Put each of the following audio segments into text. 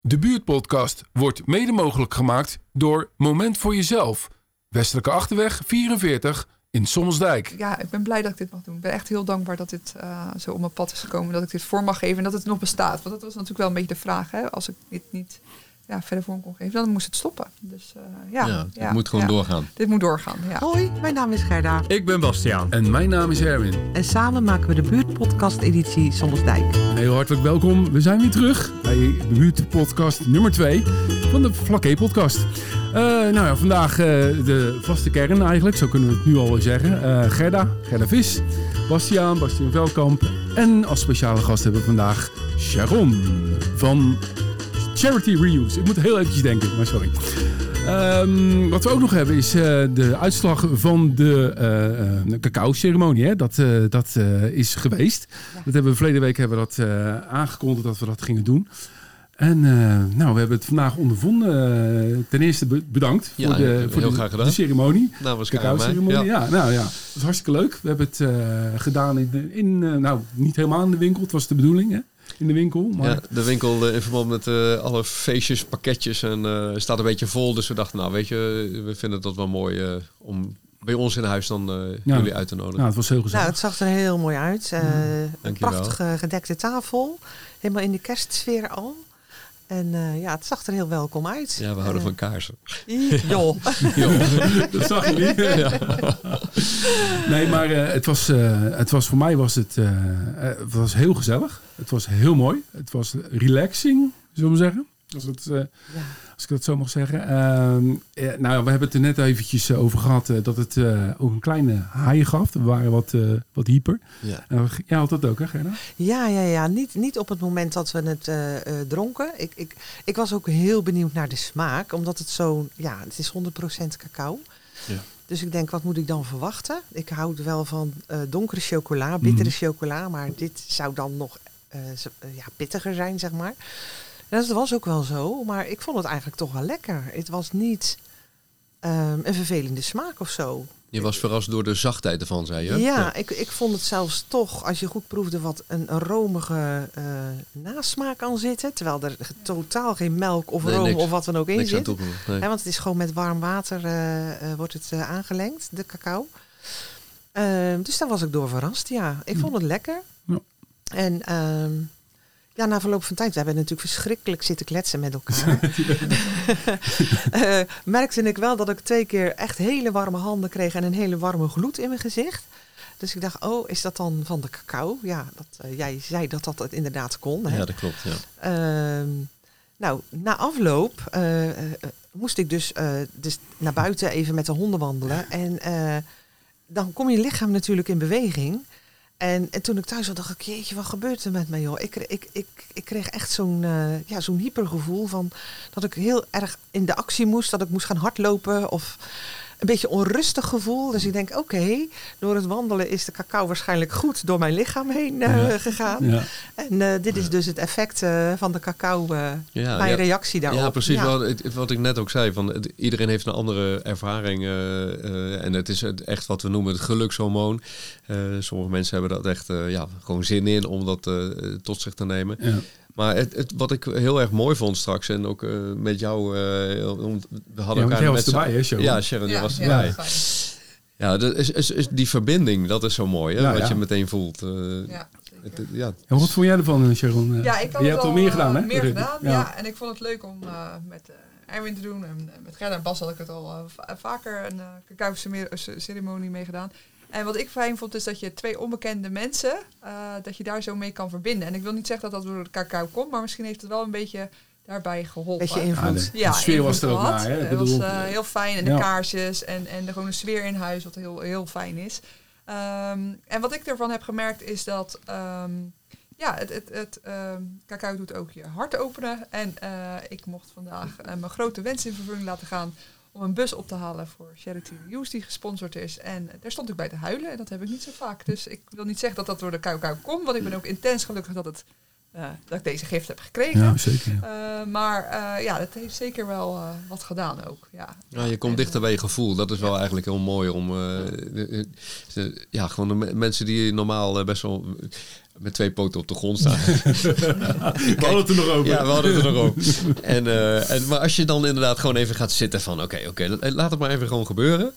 De buurtpodcast wordt mede mogelijk gemaakt door Moment voor Jezelf. Westelijke Achterweg 44 in Sommelsdijk. Ja, ik ben blij dat ik dit mag doen. Ik ben echt heel dankbaar dat dit uh, zo op mijn pad is gekomen. Dat ik dit voor mag geven en dat het nog bestaat. Want dat was natuurlijk wel een beetje de vraag. Hè? Als ik dit niet ja, verder vorm kon geven, dan moest het stoppen. Dus uh, ja, ja, het moet gewoon doorgaan. Dit moet doorgaan, ja. Hoi, mijn naam is Gerda. Ik ben Bastiaan. En mijn naam is Erwin. En samen maken we de buurtpodcast editie Sommersdijk. Heel hartelijk welkom. We zijn weer terug bij de buurtpodcast nummer 2 van de Vlakke podcast. Uh, nou ja, vandaag uh, de vaste kern eigenlijk, zo kunnen we het nu al zeggen. Uh, Gerda, Gerda Vis, Bastiaan, Bastiaan Velkamp. En als speciale gast hebben we vandaag Sharon van Charity Reuse. Ik moet heel eventjes denken, maar sorry. Um, wat we ook nog hebben is uh, de uitslag van de uh, uh, cacao-ceremonie. Dat, dat is geweest. Ja. Dat hebben we verleden week hebben we dat aangekondigd dat we dat gingen doen. En nou, we hebben het vandaag ondervonden. ten eerste bedankt ja, voor, de, voor heel de, graag gedaan. de ceremonie. Nou, was cacao-ceremonie. Ja. ja. nou ja, dat was hartstikke leuk. We hebben het gedaan in, in nou niet helemaal in de winkel. Het was de bedoeling, hè? In de winkel. Maar... Ja, de winkel uh, in verband met uh, alle feestjes, pakketjes en uh, staat een beetje vol. Dus we dachten, nou weet je, we vinden dat wel mooi om bij ons in huis dan ja. jullie uit te nodigen. Nou, het was heel gezellig. Nou, het zag er heel mooi uit. een prachtige gedekte tafel. Helemaal in de kerstsfeer al. En uh, ja, het zag er heel welkom uit. Ja, we houden uh, van kaarsen. Joh. dat zag je niet. Ja. Nee, maar uh, het, was, het was voor mij was het, het was heel gezellig. Het was heel mooi. Het was relaxing, zullen we zeggen. Als, het, ja. Als ik dat zo mag zeggen. nou, we hebben het er net eventjes over gehad dat het ook een kleine haai gaf. We waren wat, wat hyper. Ja. jij had dat ook, hè Gerda? Ja, ja, ja. Niet, niet op het moment dat we het uh, uh, dronken. Ik, ik, ik was ook heel benieuwd naar de smaak. Omdat het zo, ja, het is 100% cacao. Ja. Dus ik denk, wat moet ik dan verwachten? Ik houd wel van uh, donkere chocola, bittere mm. chocola. Maar dit zou dan nog ja, pittiger zijn, zeg maar. Dat was ook wel zo. Maar ik vond het eigenlijk toch wel lekker. Het was niet um, een vervelende smaak of zo. Je was verrast door de zachtheid ervan, zei je? Ja, ja. Ik, ik vond het zelfs toch, als je goed proefde, wat een, een romige uh, nasmaak aan zitten. Terwijl er totaal geen melk of nee, room niks. of wat dan ook in niks zit. Aan nee. He, want het is gewoon met warm water uh, uh, wordt het aangelengd, de cacao. Ehm, dus daar was ik door verrast, ja. Ik vond het lekker. Ja. En ja, na verloop van tijd, we hebben natuurlijk verschrikkelijk zitten kletsen met elkaar. uh, merkte ik wel dat ik twee keer echt hele warme handen kreeg en een hele warme gloed in mijn gezicht. Dus ik dacht, oh, is dat dan van de cacao? Ja, dat, uh, jij zei dat dat inderdaad kon. Hè? Ja, dat klopt. Ja. Uh, nou, na afloop uh, moest ik dus, dus naar buiten even met de honden wandelen. En dan kom je lichaam natuurlijk in beweging. En, en, toen ik thuis was, dacht ik, jeetje, wat gebeurt er met mij, joh? Ik, ik, ik, ik kreeg echt zo'n uh, ja, zo'n hypergevoel van dat ik heel erg in de actie moest, dat ik moest gaan hardlopen of een beetje onrustig gevoel. Dus ik denk, oké, okay, door het wandelen is de cacao waarschijnlijk goed door mijn lichaam heen uh, ja. gegaan. Ja. En uh, dit is dus het effect uh, van de cacao, ja, mijn reactie daarop. Ja, precies. Wat, wat, ik net ook zei, van, het, iedereen heeft een andere ervaring. en het is het, echt wat we noemen het gelukshormoon. sommige mensen hebben dat echt ja, gewoon zin in om dat tot zich te nemen. Maar het, het, wat ik heel erg mooi vond straks, en ook uh, met jou, uh, we hadden ja, elkaar jij met was erbij, hè, Sharon? Ja, Sharon, ja, was erbij. Ja, dat is, is, is die verbinding, dat is zo mooi, hè, Ja, wat ja. je meteen voelt. Uh, Ja, het, ja. En wat vond jij ervan, Sharon? Ja, ik had Je hebt al al, meer eh, gedaan, hè? Meer gedaan, ja. Ja. En ik vond het leuk om uh, met uh, Erwin te doen. En met Gerda en Bas had ik het al uh, va vaker een uh, cacao-ceremonie mee gedaan. En wat ik fijn vond is dat je twee onbekende mensen, uh, dat je daar zo mee kan verbinden. En ik wil niet zeggen dat dat door de cacao komt, maar misschien heeft het wel een beetje daarbij geholpen. Beetje invloed. Ah, de, de sfeer was er ook naar, hè? Het bedoel, was uh, heel fijn. En de ja. kaarsjes en, en de, gewoon een sfeer in huis, wat heel, heel fijn is. Um, en wat ik ervan heb gemerkt is dat... Um, ja, het, het, het um, cacao doet ook je hart openen. En uh, ik mocht vandaag uh, mijn grote wens in vervulling laten gaan om een bus op te halen voor Charity Reuse die gesponsord is. En daar stond ik bij te huilen en dat heb ik niet zo vaak. Dus ik wil niet zeggen dat dat door de cacao komt, want ik ben ook intens gelukkig dat, het, uh, dat ik deze gift heb gekregen. Ja, zeker. Ja. Uh, maar uh, ja, dat heeft zeker wel uh, wat gedaan ook. Ja, ja je komt en, dichter bij je gevoel. Dat is wel eigenlijk heel mooi om... Ja, gewoon de mensen die normaal best wel met twee poten op de grond staan. We hadden het er nog over. Ja, we hadden het er nog over. En, eh, en, maar als je dan inderdaad gewoon even gaat zitten van... oké, oké, laat het maar even gewoon gebeuren.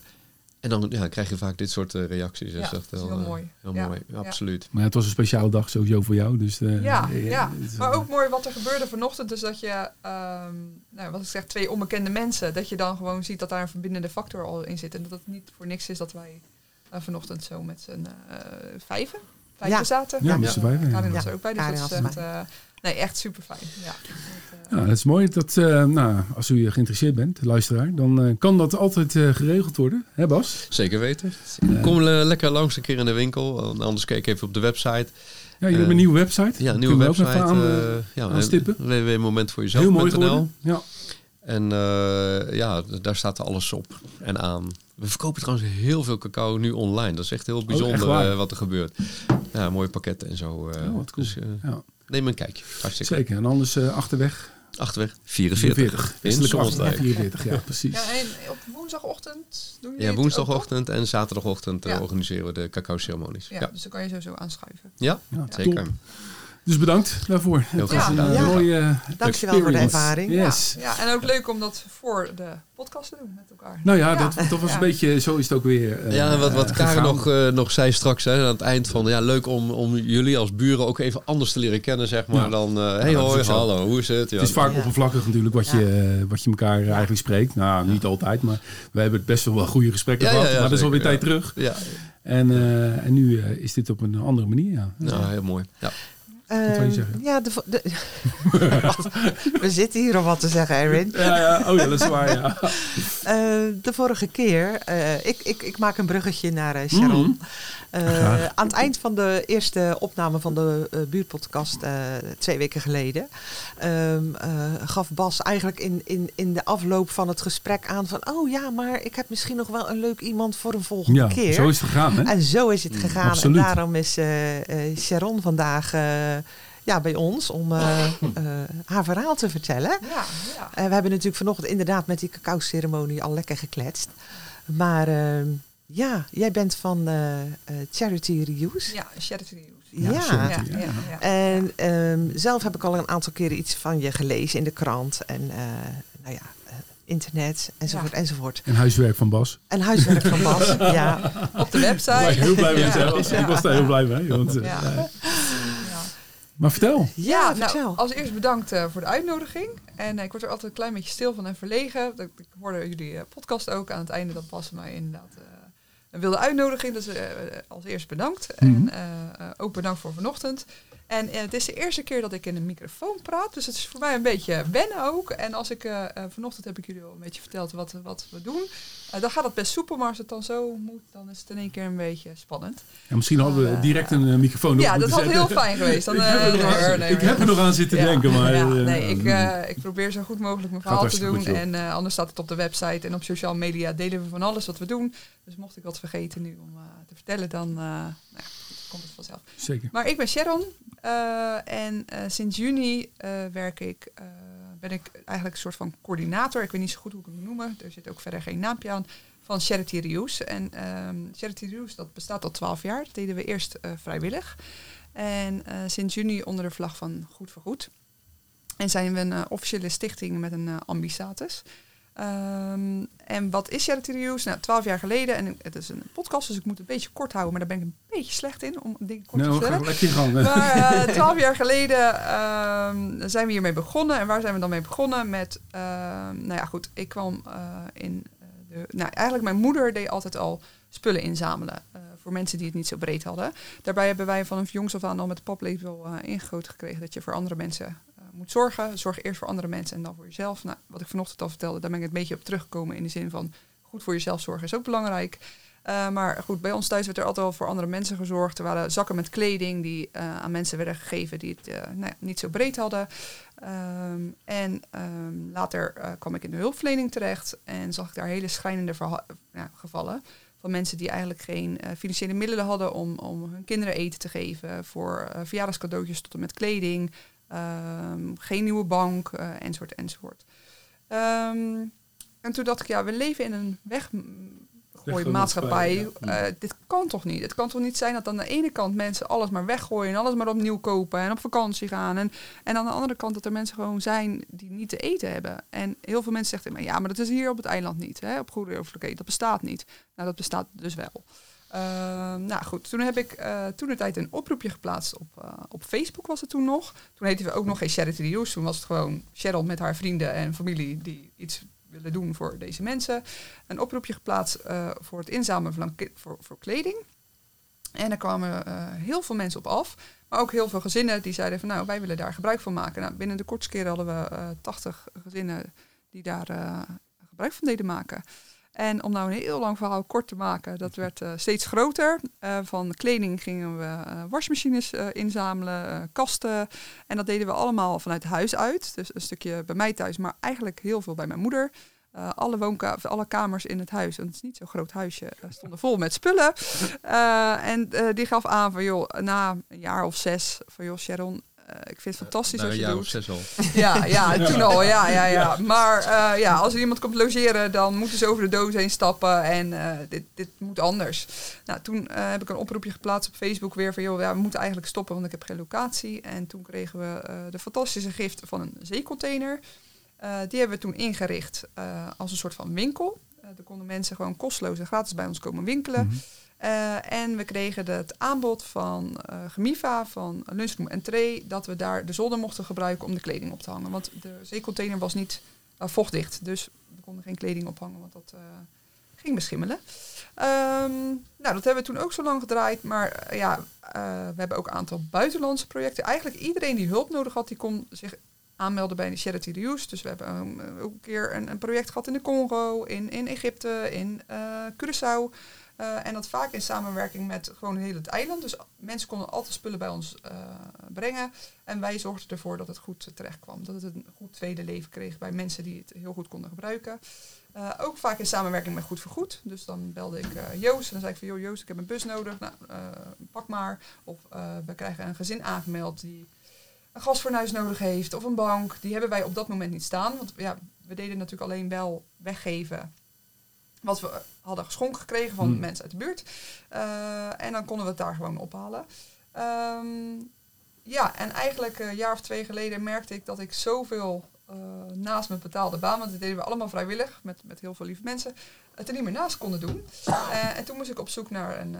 En dan ja, krijg je vaak dit soort eh, reacties. Ja, dat is wel, heel eh, mooi. Heel Ja, mooi, ja. absoluut. Maar het was een speciale dag sowieso voor jou. Dus, eh, Ja, eh, ja. maar ook mooi wat er gebeurde vanochtend. Dus dat je, ehm, nou, wat ik zeg, twee onbekende mensen. Dat je dan gewoon ziet dat daar een verbindende factor al in zit. En dat het niet voor niks is dat wij eh, vanochtend zo met z'n eh, vijven Ja. zaten. Ja, met z'n vijven, ja. Karin was Ja, er ook bij. Dus Karin dat is echt, erbij. eh, nee, echt super fijn. Ja. Eh, Ja, dat is mooi. Dat, eh, nou, als u geïnteresseerd bent, luisteraar, dan eh, kan dat altijd eh, geregeld worden. Hè Bas? Zeker weten. Eh, Kom eh, lekker langs een keer in de winkel. Anders kijk even op de website. ja, jullie hebben een eh, nieuwe website. Ja, Kunnen een nieuwe we ook website. even aan, eh, eh, ja, aanstippen. www.momentvoorjezelf.nl Heel mooi geworden. Ja. En eh, ja, daar staat alles op en aan. We verkopen trouwens heel veel cacao nu online. Dat is echt heel bijzonder echt waar? eh, wat er gebeurt. Ja, mooie pakketten en zo. eh, Oh, wat cool. Dus eh, Ja, neem een kijkje. Hartstikke zeker. En anders eh, achterweg. Achterweg 44. In Westelijke achterweg Zonsdijk. 44, ja, precies. ja, en op woensdagochtend doen jullie Ja, woensdagochtend en zaterdagochtend Ja. organiseren we de cacao ceremonies. ook? Ja, Ja, dus dan kan je sowieso aanschuiven. ja, Ja, zeker. top. Dus bedankt daarvoor. Het was graag een gedaan. eh, Ja. mooie eh, Dankjewel voor de ervaring. Yes. Ja, en ook leuk om dat voor de podcast te doen met elkaar. Nou ja, Ja. Dat, dat was Ja. een beetje, zo is het ook weer eh, Ja, wat, wat Karen nog, eh, nog zei straks hè, aan het eind van... Ja, leuk om, om jullie als buren ook even anders te leren kennen, zeg maar. Ja. Dan, eh hey hoi, hallo, hoe is het? Ja, Het is vaak Ja. oppervlakkig natuurlijk wat, Ja. je, wat je elkaar eigenlijk spreekt. Nou, niet altijd, maar we hebben best wel wel goede gesprekken Ja, ja, gehad. ja, maar dat is alweer tijd ja. terug. ja, En, eh, en nu eh, is dit op een andere manier. Ja. nou, heel mooi. Ja. Wat wil je Ehm, zeggen? ja, de, we zitten hier om wat te zeggen, Erin. Ja, ja, oh ja, dat is waar, ja. Eh, de vorige keer, eh, ik, ik, ik maak een bruggetje naar eh, Sharon. Graag. aan het eind van de eerste opname van de buurtpodcast, twee weken geleden, ehm, eh, gaf Bas eigenlijk in, in, in de afloop van het gesprek aan van, oh ja, maar ik heb misschien nog wel een leuk iemand voor een volgende Ja, keer. zo is het gegaan, hè? En zo is het gegaan. absoluut. En daarom is Sharon vandaag ja, bij ons om eh, eh, haar verhaal te vertellen. Ja, ja. Eh, we hebben natuurlijk vanochtend inderdaad met die cacao-ceremonie al lekker gekletst. Maar eh, ja, jij bent van eh, eh, Charity Reuse. Ja, charity use. Ja. Ja, charity. Ja, ja, ja. En ehm, zelf heb ik al een aantal keren iets van je gelezen in de krant. En eh, nou ja, eh, internet enzovoort Ja. enzovoort. En huiswerk van Bas. En huiswerk van Bas. ja. Op de website. Ik heel blij mee. Ik was daar heel blij mee. Want, eh, Ja. eh, Ja. Maar vertel. Ja, nou, vertel. als eerst bedankt eh, voor de uitnodiging. En eh, ik word er altijd een klein beetje stil van en verlegen. Ik, ik hoorde jullie eh, podcast ook aan het einde. Dat Bas mij inderdaad eh, een wilde uitnodiging. Dus als eerst bedankt. Mhm. En eh, eh, ook bedankt voor vanochtend. En eh, het is de eerste keer dat ik in een microfoon praat. Dus het is voor mij een beetje wennen ook. En als ik eh, eh, vanochtend heb ik jullie al een beetje verteld wat, wat we doen. Dan gaat het best soepel. Maar als het dan zo moet, dan is het in één keer een beetje spannend. Ja, misschien hadden we direct een microfoon op ja, dat had heel fijn geweest. Dan, ik heb, er nee, ik heb er nog aan zitten Ja, denken, maar... ja, nee, ik, ik probeer zo goed mogelijk mijn verhaal te doen. en anders staat het op de website en op sociale media delen we van alles wat we doen. Dus mocht ik wat vergeten nu om te vertellen, dan nou komt het vanzelf. Zeker. Maar ik ben Sharon eh, en eh, sinds juni eh, werk ik, ben ik eigenlijk een soort van coördinator. Ik weet niet zo goed hoe ik het moet noemen. Er zit ook verder geen naampje aan. Van Charity Reuse. En ehm, Charity Reuse dat bestaat al twaalf jaar. Dat deden we eerst vrijwillig. En sinds juni onder de vlag van Goed voor Goed. En zijn we een officiële stichting met een ambistatus. Ehm, en wat is Charity Reuse? Nou, twaalf jaar geleden. En het is een podcast, dus ik moet het een beetje kort houden. Maar daar ben ik een beetje slecht in om dingen kort te Nou, vertellen. gang. Maar eh, twaalf jaar geleden ehm, zijn we hiermee begonnen. En waar zijn we dan mee begonnen? Met, ehm, nou ja, goed, ik kwam eh, in eh, de... Nou, eigenlijk mijn moeder deed altijd al spullen inzamelen. voor mensen die het niet zo breed hadden. Daarbij hebben wij van een jongs af aan al met de eh ingegoten gekregen... dat je voor andere mensen moet zorgen. Zorg eerst voor andere mensen en dan voor jezelf. Nou, wat ik vanochtend al vertelde, daar ben ik een beetje op teruggekomen... in de zin van goed voor jezelf zorgen is ook belangrijk... Uh, maar goed, bij ons thuis werd er altijd wel voor andere mensen gezorgd. Er waren zakken met kleding die uh, aan mensen werden gegeven die het nou niet zo breed hadden. Um, en um, later kwam ik in de hulpverlening terecht en zag ik daar hele schrijnende ja, gevallen van mensen die eigenlijk geen financiële middelen hadden om, om hun kinderen eten te geven, voor verjaardagscadeautjes tot en met kleding, um, geen nieuwe bank, uh, enzovoort, enzovoort. Um, en toen dacht ik, ja, we leven in een weg weggooien maatschappij. Uh, dit kan toch niet? Het kan toch niet zijn dat aan de ene kant mensen alles maar weggooien en alles maar opnieuw kopen en op vakantie gaan. En, en aan de andere kant dat er mensen gewoon zijn die niet te eten hebben. En heel veel mensen zeggen, ja, maar dat is hier op het eiland niet. Hè? Op Goede Overvloed, dat bestaat niet. Nou, dat bestaat dus wel. Uh, nou goed, toen heb ik uh, toen de tijd een oproepje geplaatst op, uh, op Facebook was het toen nog. Toen heette we ook nog geen Charity News. Toen was het gewoon Cheryl met haar vrienden en familie die iets willen doen voor deze mensen. Een oproepje geplaatst uh, voor het inzamelen van voor, voor kleding. En er kwamen heel veel mensen op af. Maar ook heel veel gezinnen die zeiden van nou, wij willen daar gebruik van maken. Nou, binnen de kortste keer hadden we uh, 80 gezinnen die daar gebruik van deden maken. En om nou een heel lang verhaal kort te maken, dat werd uh, steeds groter. Uh, van kleding gingen we uh, wasmachines inzamelen, kasten. En dat deden we allemaal vanuit huis uit. Dus een stukje bij mij thuis, maar eigenlijk heel veel bij mijn moeder. alle, woonkamers, alle kamers in het huis, en het is niet zo'n groot huisje, stonden vol met spullen. en die gaf aan van, joh, na een jaar of zes, van joh, Sharon, ik vind het fantastisch nou, als je doet. al. Ja, ja, toen al, ja, ja, ja. Maar uh, ja, als er iemand komt logeren, dan moeten ze over de doos heen stappen en uh, dit, dit moet anders. Nou, toen heb ik een oproepje geplaatst op Facebook weer van, joh, ja, we moeten eigenlijk stoppen, want ik heb geen locatie. En toen kregen we de fantastische gift van een zeecontainer. die hebben we toen ingericht als een soort van winkel. daar konden mensen gewoon kosteloos en gratis bij ons komen winkelen. Mm -hmm. Uh, en we kregen het aanbod van uh, Gemiva, van Lunchroom en Tray, dat we daar de zolder mochten gebruiken om de kleding op te hangen. Want de zeecontainer was niet uh, vochtdicht, dus we konden geen kleding ophangen, want dat ging beschimmelen. Um, nou, dat hebben we toen ook zo lang gedraaid, maar ja, we hebben ook een aantal buitenlandse projecten. Eigenlijk iedereen die hulp nodig had, die kon zich aanmelden bij de Charity Reuse. Dus we hebben ook een keer een, een, project gehad in de Congo, in, in Egypte, in Curaçao. Uh, en dat vaak in samenwerking met gewoon heel het eiland. Dus mensen konden altijd spullen bij ons uh, brengen. En wij zorgden ervoor dat het goed terecht kwam. Dat het een goed tweede leven kreeg bij mensen die het heel goed konden gebruiken. Uh, ook vaak in samenwerking met Goed voor Goed. Dus dan belde ik Joost en dan zei ik van... joh Joost, ik heb een bus nodig. Nou, pak maar. Of we krijgen een gezin aangemeld die een gasfornuis nodig heeft. Of een bank. Die hebben wij op dat moment niet staan. Want ja, we deden natuurlijk alleen wel weggeven wat we hadden geschonken gekregen van Hmm. mensen uit de buurt. Uh, en dan konden we het daar gewoon ophalen. Um, ja, en eigenlijk een jaar of twee geleden merkte ik dat ik zoveel uh, naast mijn betaalde baan, want dat deden we allemaal vrijwillig met, met heel veel lieve mensen, het er niet meer naast konden doen. Uh, en toen moest ik op zoek naar een,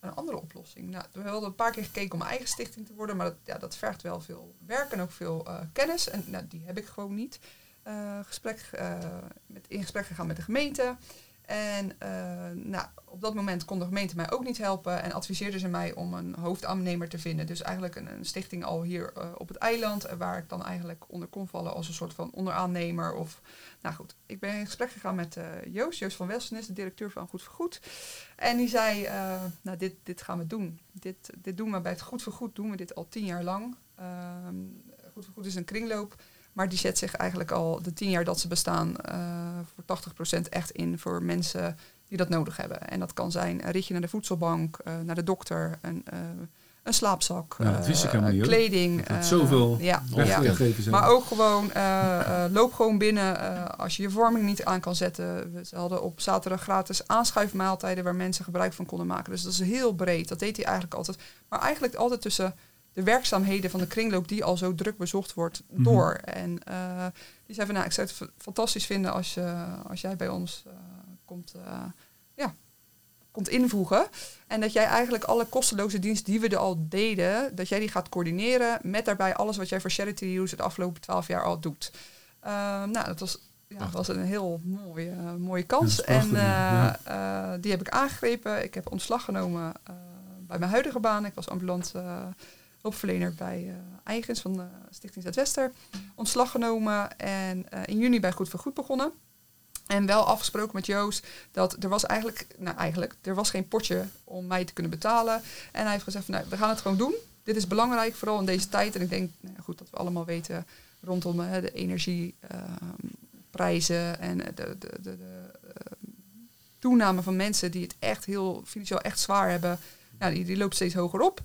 een andere oplossing. Nou, we hadden een paar keer gekeken om mijn eigen stichting te worden, maar dat, ja, dat vergt wel veel werk en ook veel kennis. En nou, die heb ik gewoon niet. Uh, gesprek, uh, met, in gesprek gegaan met de gemeente. En uh, nou, op dat moment kon de gemeente mij ook niet helpen en adviseerde ze mij om een hoofdaannemer te vinden. Dus eigenlijk een, een stichting al hier op het eiland, waar ik dan eigenlijk onder kon vallen als een soort van onderaannemer. Of, nou goed, ik ben in gesprek gegaan met Joost, Joost van Welsens, de directeur van Goed voor Goed. En die zei, nou dit, dit gaan we doen. Dit, dit doen we bij het Goed voor Goed, doen we dit al tien jaar lang. Ehm, Goed voor Goed is een kringloop. Maar die zet zich eigenlijk al de tien jaar dat ze bestaan uh, voor 80% echt in voor mensen die dat nodig hebben. En dat kan zijn een ritje naar de voedselbank, uh, naar de dokter, een, uh, een slaapzak, ja, dat wist ik helemaal niet, kleding. Dat zoveel ja, ja. Maar ook gewoon, loop gewoon binnen als je je vorming niet aan kan zetten. We hadden op zaterdag gratis aanschuifmaaltijden waar mensen gebruik van konden maken. Dus dat is heel breed. Dat deed hij eigenlijk altijd. Maar eigenlijk altijd tussen de werkzaamheden van de kringloop die al zo druk bezocht wordt door. Mm -hmm. En uh, die zei van nou, ik zou het fantastisch vinden als, je, als jij bij ons uh, komt, uh, ja, komt invoegen. En dat jij eigenlijk alle kosteloze diensten die we er al deden, dat jij die gaat coördineren met daarbij alles wat jij voor Charity Use het afgelopen twaalf jaar al doet. nou, dat was ja, dat was een heel mooie, uh, mooie kans. En uh, ja. uh, die heb ik aangegrepen. Ik heb ontslag genomen bij mijn huidige baan. Ik was ambulant hulpverlener bij Eigens van de Stichting Zuidwester. Ontslag genomen en in juni bij Goed voor Goed begonnen. En wel afgesproken met Joost dat er was eigenlijk, nou eigenlijk, er was geen potje om mij te kunnen betalen. En hij heeft gezegd van nou, we gaan het gewoon doen. Dit is belangrijk, vooral in deze tijd. En ik denk nou, goed dat we allemaal weten rondom uh, de energieprijzen en de, de, de, toename van mensen die het echt heel financieel echt zwaar hebben. Nou, die, die loopt steeds hoger op.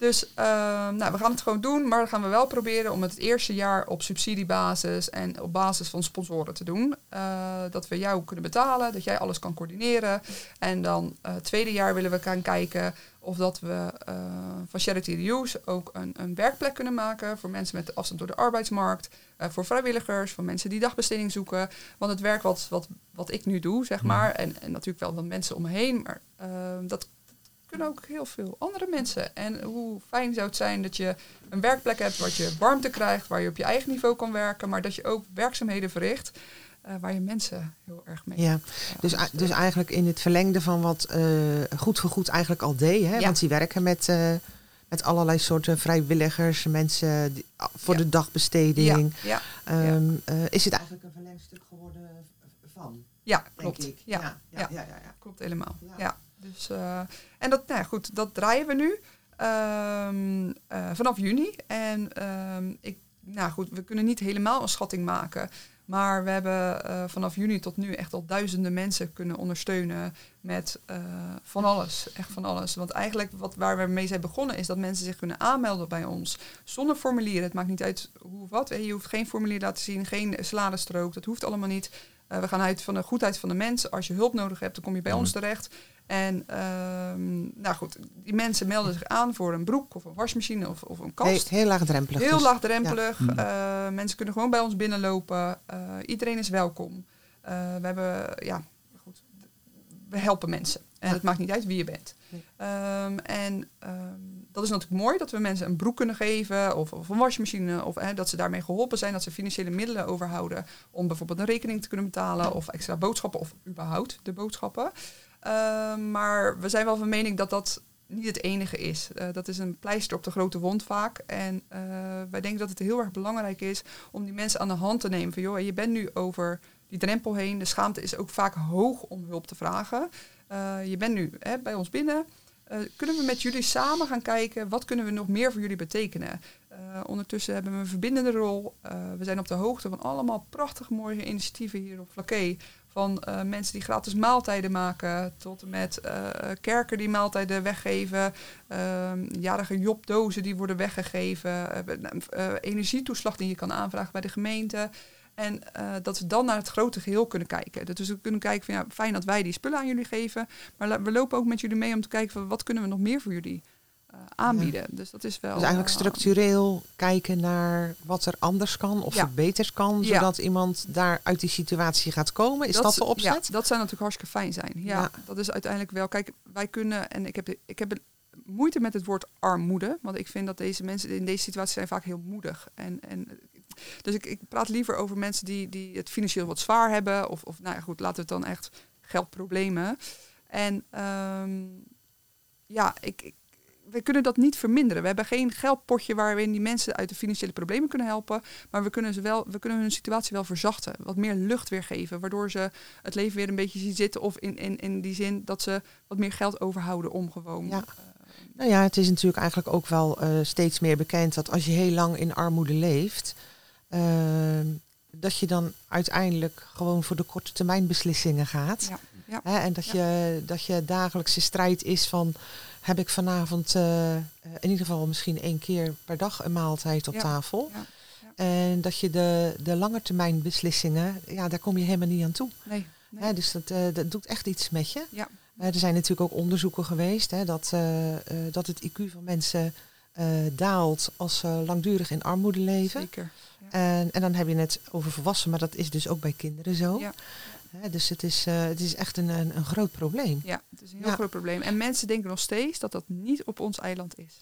Dus ehm, nou, we gaan het gewoon doen, maar dan gaan we wel proberen om het, het eerste jaar op subsidiebasis en op basis van sponsoren te doen. Eh, dat we jou kunnen betalen, dat jij alles kan coördineren. En dan eh, het tweede jaar willen we gaan kijken of dat we eh, van Charity Reuse ook een, een werkplek kunnen maken voor mensen met afstand door de arbeidsmarkt, voor vrijwilligers, voor mensen die dagbesteding zoeken. Want het werk wat, wat, wat ik nu doe, zeg maar, en, en natuurlijk wel wat mensen om me heen, maar ehm, dat kunnen ook heel veel andere mensen. En hoe fijn zou het zijn dat je een werkplek hebt waar je warmte krijgt, waar je op je eigen niveau kan werken, maar dat je ook werkzaamheden verricht eh, waar je mensen heel erg mee. Ja, dus, dus eigenlijk in het verlengde van wat eh, Goed voor Goed eigenlijk al deed. Hè? Ja. Want die werken met, eh, met allerlei soorten vrijwilligers, mensen die, voor Ja. de dagbesteding. ja, Ehm, eh, is het eigenlijk een verlengstuk geworden van, ja, klopt. ik. Ja, ja, ja. ja, ja, ja, ja. Klopt helemaal. Ja. Dus, eh, en dat, nou ja, goed, dat draaien we nu ehm, eh, vanaf juni. En ehm, ik, nou goed, we kunnen niet helemaal een schatting maken. Maar we hebben eh, vanaf juni tot nu echt al duizenden mensen kunnen ondersteunen met van alles. Echt van alles. Want eigenlijk wat, waar we mee zijn begonnen is dat mensen zich kunnen aanmelden bij ons. Zonder formulieren. Het maakt niet uit hoe of wat. Je hoeft geen formulier te laten zien, geen saladestrook. Dat hoeft allemaal niet. We gaan uit van de goedheid van de mens. Als je hulp nodig hebt, dan kom je bij ons terecht. En ehm, nou goed, die mensen melden zich aan voor een broek of een wasmachine of, of een kast. Heel, heel laagdrempelig. Heel dus. laagdrempelig. Ja. Eh, mensen kunnen gewoon bij ons binnenlopen. Eh, iedereen is welkom. Eh, we hebben, ja, goed, we helpen mensen. En Ja. het maakt niet uit wie je bent. Nee. Ehm, en ehm, dat is natuurlijk mooi dat we mensen een broek kunnen geven of, of een wasmachine. Of hè, dat ze daarmee geholpen zijn, dat ze financiële middelen overhouden om bijvoorbeeld een rekening te kunnen betalen of extra boodschappen of überhaupt de boodschappen. Ehm, maar we zijn wel van mening dat dat niet het enige is. Eh, dat is een pleister op de grote wond vaak. En eh, wij denken dat het heel erg belangrijk is om die mensen aan de hand te nemen. Van joh, je bent nu over die drempel heen. De schaamte is ook vaak hoog om hulp te vragen. Eh, je bent nu hè, bij ons binnen. Eh, kunnen we met jullie samen gaan kijken wat kunnen we nog meer voor jullie betekenen? Eh, ondertussen hebben we een verbindende rol. Eh, we zijn op de hoogte van allemaal prachtig mooie initiatieven hier op Flaké. Van eh, mensen die gratis maaltijden maken, tot en met eh, kerken die maaltijden weggeven, ehm, jarige jobdozen die worden weggegeven, nou, energietoeslag die je kan aanvragen bij de gemeente. En dat we dan naar het grote geheel kunnen kijken. Dus we kunnen kijken van ja, fijn dat wij die spullen aan jullie geven, maar we lopen ook met jullie mee om te kijken van wat kunnen we nog meer voor jullie eh, aanbieden. Dus dat is wel. Dus eigenlijk eh, structureel kijken naar wat er anders kan of Ja. verbeterd kan, Ja. zodat iemand daar uit die situatie gaat komen. Is dat, de opzet? Ja, dat zou natuurlijk hartstikke fijn zijn. Ja, dat is uiteindelijk wel. Kijk, wij kunnen, en ik heb, ik heb moeite met het woord armoede, want ik vind dat deze mensen in deze situatie zijn vaak heel moedig. En, en, dus ik, ik praat liever over mensen die, die het financieel wat zwaar hebben, of, of nou ja, goed, laten we het dan echt geldproblemen. En ehm, ja, ik, ik, we kunnen dat niet verminderen. We hebben geen geldpotje waarin die mensen uit de financiële problemen kunnen helpen. Maar we kunnen, ze wel, we kunnen hun situatie wel verzachten. Wat meer lucht weer geven. Waardoor ze het leven weer een beetje zien zitten. Of in, in, in die zin dat ze wat meer geld overhouden om gewoon. Ja. eh, Nou ja, het is natuurlijk eigenlijk ook wel eh, steeds meer bekend dat als je heel lang in armoede leeft, ehm, dat je dan uiteindelijk gewoon voor de korte termijn beslissingen gaat. Ja, ja. Hè, en dat, je, dat je dagelijkse strijd is van heb ik vanavond eh, eh, in ieder geval misschien één keer per dag een maaltijd op Ja, tafel. ja, En dat je de, de lange termijn beslissingen, ja, daar kom je helemaal niet aan toe. nee, nee. Hè, dus dat, eh, dat doet echt iets met je. Ja. Er zijn natuurlijk ook onderzoeken geweest hè, dat, dat het IQ van mensen daalt als ze langdurig in armoede leven. Zeker. En, en dan heb je het over volwassenen, maar dat is dus ook bij kinderen zo. Ja. Hè, dus het is, eh, het is echt een, een, een groot probleem. Ja, het is een heel Ja. groot probleem. En mensen denken nog steeds dat dat niet op ons eiland is.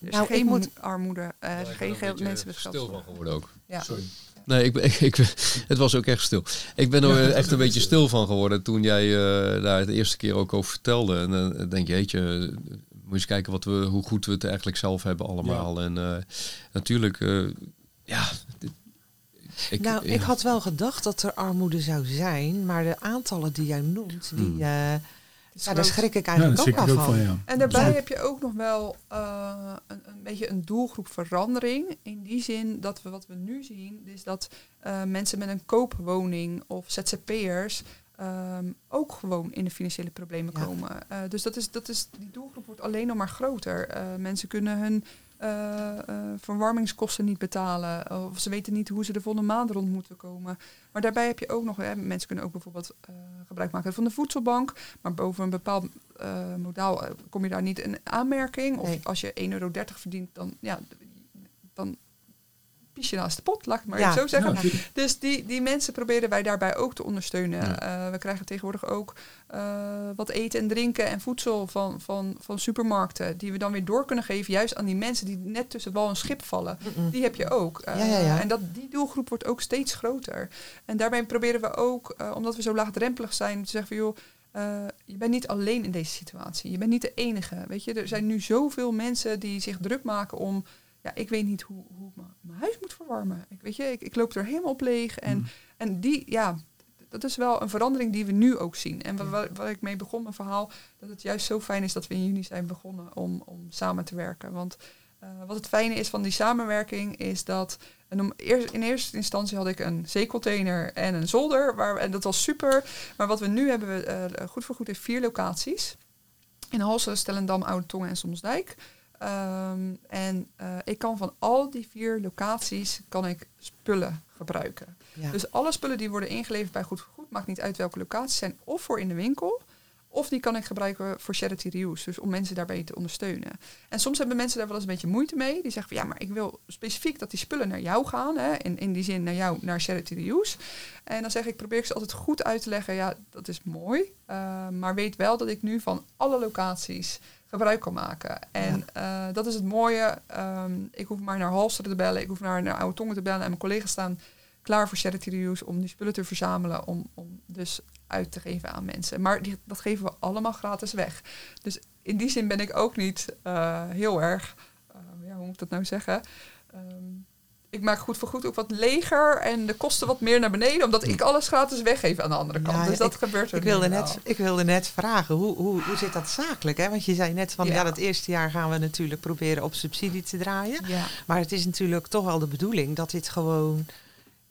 Er is Nou, geen moet- armoede, eh, Ja, is ik ben geen een geld, mensen met geld. stil van geworden ook. Ja. Sorry. Nee, ik, ben- ik, ik, het was ook echt stil. Ik ben er echt een beetje stil van geworden toen jij eh, daar de eerste keer ook over vertelde. En dan denk je, jeetje, moet je eens kijken wat we, hoe goed we het eigenlijk zelf hebben allemaal. En eh, natuurlijk, eh, ja... ik, nou, ja. ik had wel gedacht dat er armoede zou zijn, maar de aantallen die jij noemt, die, Hmm. eh, ja, daar schrik ik eigenlijk ook wel ook van. van, ja. En daarbij Ja. heb je ook nog wel eh, een, een beetje een doelgroepverandering. In die zin dat we wat we nu zien, is dat eh, mensen met een koopwoning of ZZP'ers ehm, ook gewoon in de financiële problemen Ja. komen. Eh, dus dat is, dat is, die doelgroep wordt alleen nog maar groter. Eh, mensen kunnen hun verwarmingskosten niet betalen. Of ze weten niet hoe ze de volgende maand rond moeten komen. Maar daarbij heb je ook nog, hè, mensen kunnen ook bijvoorbeeld eh, gebruik maken van de voedselbank. Maar boven een bepaald eh, modaal eh, kom je daar niet in aanmerking. Of Nee. als je 1,30 euro verdient, dan, ja, dan pies je naast de pot, laat ik het maar Ja. even zo zeggen. Dus die, die mensen proberen wij daarbij ook te ondersteunen. Ja. Eh, we krijgen tegenwoordig ook eh, wat eten en drinken en voedsel van, van, van supermarkten. Die we dan weer door kunnen geven, juist aan die mensen die net tussen wal en schip vallen. Die heb je ook. Eh, Ja, ja, ja. En dat, die doelgroep wordt ook steeds groter. En daarbij proberen we ook, eh, omdat we zo laagdrempelig zijn, te zeggen van joh. eh, je bent niet alleen in deze situatie. Je bent niet de enige. Weet je, er zijn nu zoveel mensen die zich druk maken om. Ja, ik weet niet hoe, hoe ik mijn- huis moet verwarmen. Ik, weet je, ik, ik loop er helemaal op leeg. En, Mm. en die, ja, dat is wel een verandering die we nu ook zien. En waar, waar- waar ik mee begon, mijn verhaal, dat het juist zo fijn is dat we in juni zijn begonnen om, om samen te werken. Want eh, wat het fijne is van die samenwerking is dat en om eerst, in eerste instantie had ik een zeecontainer en een zolder. Waar, en dat was super. Maar wat we nu hebben, we eh, goed voor goed heeft vier locaties. In Halsen, Stellendam, Oude Tongen en Somsdijk. Ehm, en eh, ik kan van al die vier locaties kan ik spullen gebruiken. Ja. Dus alle spullen die worden ingeleverd bij Goed voor Goed, maakt niet uit welke locaties, zijn of voor in de winkel, of die kan ik gebruiken voor charity reuse. Dus om mensen daarbij te ondersteunen. En soms hebben mensen daar wel eens een beetje moeite mee. Die zeggen van ja, maar ik wil specifiek dat die spullen naar jou gaan. Hè? In, in die zin naar jou, naar charity reuse. En dan zeg ik, probeer ik ze altijd goed uit te leggen. Ja, dat is mooi. eh, maar weet wel dat ik nu van alle locaties gebruik kan maken. En eh, dat is het mooie. Ehm, ik hoef maar naar Halsteren te bellen. Ik hoef naar, naar Oude Tongen te bellen. En mijn collega's staan klaar voor charity reuse om die spullen te verzamelen. Om, om dus uit te geven aan mensen. Maar die, dat geven we allemaal gratis weg. Dus in die zin ben ik ook niet eh, heel erg, eh, ja, hoe moet ik dat nou zeggen? Ehm, ik maak goed voor goed ook wat leger en de kosten wat meer naar beneden, omdat ik alles gratis weggeef aan de andere kant. Ja, dus dat ik- gebeurt er Ik wilde, net, ik wilde net vragen, hoe, hoe, hoe zit dat zakelijk? Hè? Want je zei net van, ja. Ja. dat eerste jaar gaan we natuurlijk proberen op subsidie te draaien. Ja, Maar het is natuurlijk toch wel de bedoeling dat dit gewoon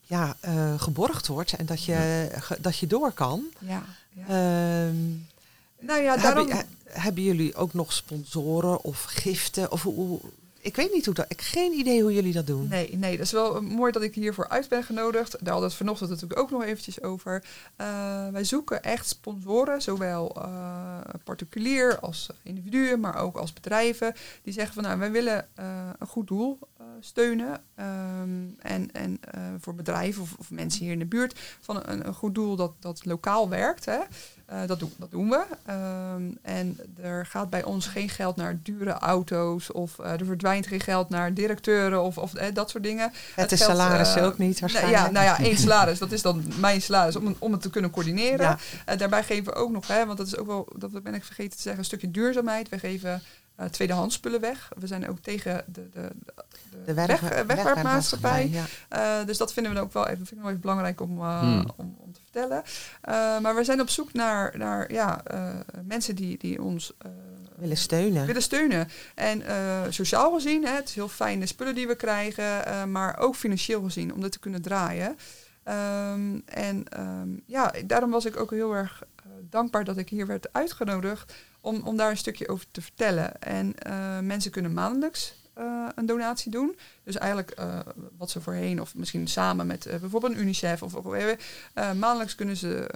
ja, eh, geborgd wordt en dat je, ge- dat je door kan. ja. Ehm, nou ja, daarom... hebben, he- hebben jullie ook nog sponsoren of giften? Of hoe- ik weet niet hoe dat. Ik heb geen idee hoe jullie dat doen. Nee, nee, dat is wel eh, mooi dat ik hiervoor uit ben genodigd. Daar hadden we het vanochtend natuurlijk ook nog eventjes over. Eh, wij zoeken echt sponsoren, zowel eh, particulier als individuen, maar ook als bedrijven. Die zeggen van nou, wij willen een goed doel steunen. Ehm, en en eh, voor bedrijven of, of mensen hier in de buurt van een, een goed doel dat, dat lokaal werkt. Hè. Eh, dat, doen, dat doen we. Ehm, en er gaat bij ons geen geld naar dure auto's of eh, er verdwijnt geen geld naar directeuren of, of eh, dat soort dingen. Het is eh, ook niet Nou, waarschijnlijk. ja, nou ja, één salaris. Dat is dan mijn salaris om, om het te kunnen coördineren. Ja. Daarbij geven we ook nog, hè, want dat is ook wel, dat ben ik vergeten te zeggen, een stukje duurzaamheid. We geven eh tweedehands spullen weg. We zijn ook tegen de, de, de, de weg, wegwerpmaatschappij. Ja. Eh, dus dat vinden we ook wel even, vind ik wel even belangrijk om, eh, Hmm. om, om te vertellen. Eh, maar we zijn op zoek naar, naar ja, eh, mensen die, die ons eh, Willen steunen. willen steunen. En eh, sociaal gezien, hè, het is heel fijn de spullen die we krijgen, eh, maar ook financieel gezien, om dit te kunnen draaien. Ehm, en ehm, ja, daarom was ik ook heel erg dankbaar dat ik hier werd uitgenodigd om, om daar een stukje over te vertellen. En eh, mensen kunnen maandelijks eh, een donatie doen. Dus eigenlijk eh, wat ze voorheen, of misschien samen met eh, bijvoorbeeld een UNICEF of, of maandelijks kunnen ze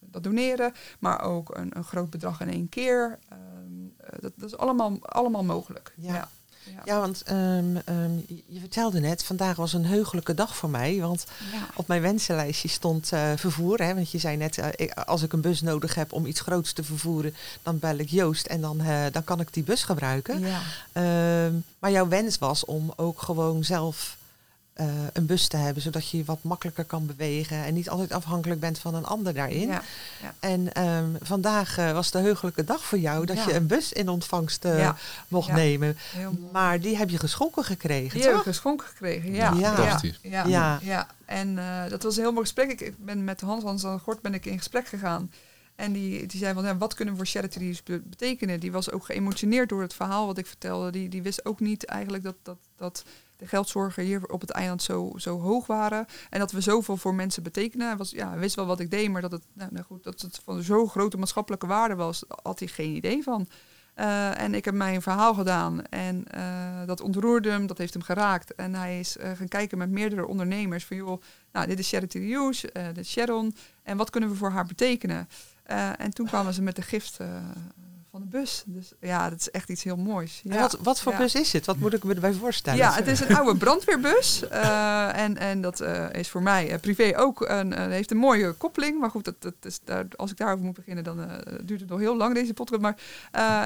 dat doneren, maar ook een, een groot bedrag in één keer. Ehm, eh, dat, dat is allemaal, allemaal mogelijk. Ja. Ja. Ja. Ja, want ehm, ehm, je- vertelde net, vandaag was een heugelijke dag voor mij. Want Ja. op mijn wensenlijstje stond eh, vervoer. Hè, want je zei net, eh, ik- als ik een bus nodig heb om iets groots te vervoeren, dan bel ik Joost en dan, eh, dan kan ik die bus gebruiken. Ja. Ehm, maar jouw wens was om ook gewoon zelf eh, een bus te hebben, zodat je je wat makkelijker kan bewegen en niet altijd afhankelijk bent van een ander daarin. Ja. En ehm, vandaag eh, was de heugelijke dag voor jou dat Ja. je een bus in ontvangst eh, Ja. mocht Ja. nemen. Maar die heb je geschonken gekregen, Die heb ik geschonken gekregen, ja. Ja. ja. Ja, Ja. ja. En eh, dat was een heel mooi gesprek. Ik- Ik ben met Hans Hans van Gort ben ik in gesprek gegaan. En die, die zei van, ja, wat kunnen we voor charity be- betekenen? Die was ook geëmotioneerd door het verhaal wat ik vertelde. Die, die wist ook niet eigenlijk dat, dat, dat de geldzorgen hier op het eiland zo, zo hoog waren. En dat we zoveel voor mensen betekenen. Was, ja, wist wel wat ik deed, maar dat het, nou, nou goed, dat het van zo'n grote maatschappelijke waarde was, had hij geen idee van. Uh, en ik heb mijn verhaal gedaan en uh, dat ontroerde hem, dat heeft hem geraakt. En hij is uh, gaan kijken met meerdere ondernemers van joh, nou dit is Charity Hughes, dit is Sharon en wat kunnen we voor haar betekenen? en toen kwamen ze met de gift van de bus. Dus ja, dat is echt iets heel moois. Ja. Wat, wat, voor bus is het? Wat moet ik me erbij voorstellen? Ja, het is een oude brandweerbus. Uh, en, en dat uh, is voor mij uh, privé ook een, heeft een mooie koppeling. Maar goed, dat, dat is daar, als ik daarover moet beginnen, dan duurt het nog heel lang deze podcast. Maar,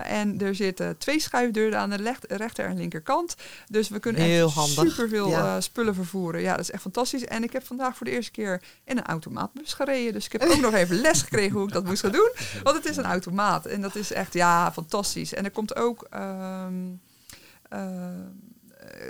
en er zitten twee schuifdeuren aan de lecht, rechter en linkerkant. Dus we kunnen heel echt handig. superveel ja. spullen vervoeren. Ja, dat is echt fantastisch. En ik heb vandaag voor de eerste keer in een automaatbus gereden. Dus ik heb ook nog even les gekregen hoe ik dat moest gaan doen. Want het is een automaat. En dat is echt ja, fantastisch. En er komt ook. Uh, uh,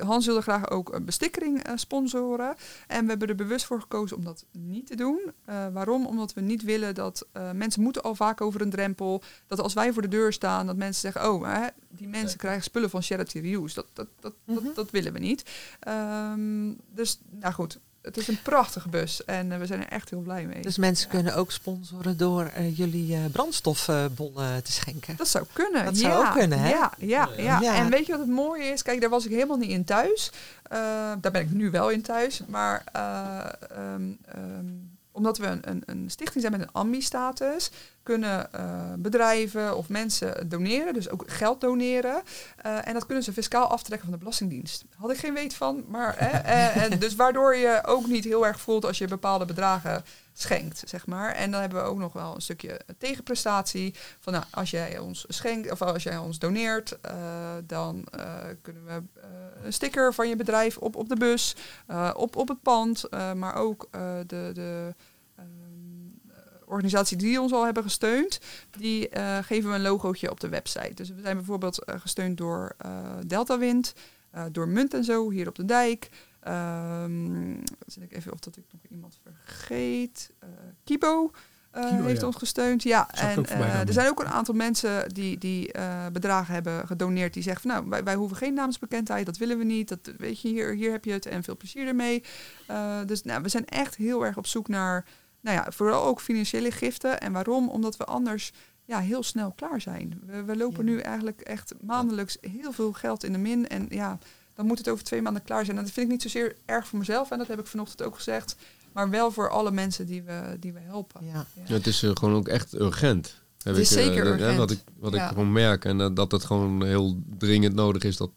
Hans wilde graag ook een bestikkering uh, sponsoren. En we hebben er bewust voor gekozen om dat niet te doen. Uh, waarom? Omdat we niet willen dat uh, mensen moeten al vaak over een drempel. Dat als wij voor de deur staan, dat mensen zeggen: Oh, hè, die mensen krijgen spullen van Charity Reuse. Dat, dat, dat, mm -hmm. dat, dat, willen we niet. Um, dus, nou goed het is een prachtige bus en uh, we zijn er echt heel blij mee. Dus mensen ja. kunnen ook sponsoren door uh, jullie uh, brandstofbonnen te schenken? Dat zou kunnen. Dat ja. zou ook kunnen, hè? Ja, ja, ja, ja, En weet je wat het mooie is? Kijk, daar was ik helemaal niet in thuis. daar ben ik nu wel in thuis. Maar um, um, omdat we een, een, een, stichting zijn met een AMBI-status, kunnen uh, bedrijven of mensen doneren, dus ook geld doneren. Uh, en dat kunnen ze fiscaal aftrekken van de Belastingdienst. Had ik geen weet van, maar eh, en dus waardoor je ook niet heel erg voelt als je bepaalde bedragen schenkt, zeg maar. En dan hebben we ook nog wel een stukje tegenprestatie. Van nou, als jij ons schenkt of als jij ons doneert, uh, dan kunnen we een sticker van je bedrijf op, op de bus, op, op het pand, maar ook de, de organisatie die ons al hebben gesteund, die geven we een logootje op de website. Dus we zijn bijvoorbeeld gesteund door Delta Wind, door Munt en Zo hier op de dijk. Um, zit ik even of dat ik nog iemand vergeet. Kibo. Kilo, heeft ja. ons gesteund. Ja, en er zijn ook een aantal mensen die, die bedragen hebben gedoneerd. Die zeggen van nou, wij, wij hoeven geen naamsbekendheid, dat willen we niet. Dat weet je, hier, hier heb je het en veel plezier ermee. dus nou, we zijn echt heel erg op zoek naar, nou ja, vooral ook financiële giften. En waarom? Omdat we anders ja, heel snel klaar zijn. We, we lopen ja. nu eigenlijk echt maandelijks heel veel geld in de min. En ja, dan moet het over twee maanden klaar zijn. En dat vind ik niet zozeer erg voor mezelf. En dat heb ik vanochtend ook gezegd. Maar wel voor alle mensen die we, die we helpen. Ja. Ja. het is uh, gewoon ook echt urgent. Heb het is ik, zeker uh, urgent. Wat ik, wat ja. ik gewoon merk. En uh, dat het gewoon heel dringend nodig is. Dat,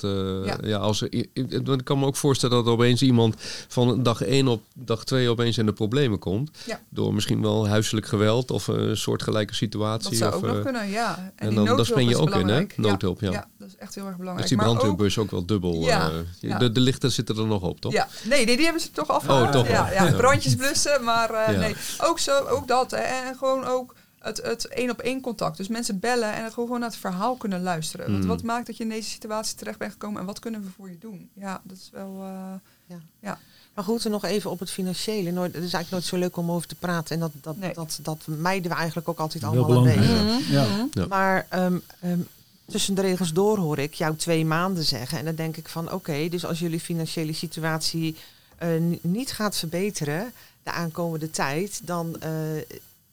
ja. ja. als er, ik, ik kan me ook voorstellen dat er opeens iemand van dag 1 op dag 2 opeens in de problemen komt. Ja. Door misschien wel huiselijk geweld of een soortgelijke situatie. Dat zou of, ook nog kunnen, ja. En, en dan, dan spring je ook in, hè? Noodhulp, ja. ja. dat is echt heel erg belangrijk. Dus die brandweerbus ook, ook wel dubbel. Ja. Uh, de, de, lichten zitten er nog op, toch? Ja, nee, nee die hebben ze toch afgehaald. Oh, toch ja, ja, brandjes blussen, maar nee. Ook, zo, ook dat. Hè. En gewoon ook het, het één op één contact. Dus mensen bellen en gewoon naar het verhaal kunnen luisteren. Mm. Wat, wat maakt dat je in deze situatie terecht bent gekomen en wat kunnen we voor je doen? Ja, dat is wel. Uh, ja. ja. Maar goed, nog even op het financiële. Nooit, het is eigenlijk nooit zo leuk om over te praten. En dat, dat, nee. dat, dat mijden we eigenlijk ook altijd allemaal een beetje. Mm -hmm. ja. Ja. Maar um, um, tussen de regels door hoor ik jou twee maanden zeggen. En dan denk ik van oké, okay, dus als jullie financiële situatie uh, niet gaat verbeteren de aankomende tijd, dan uh,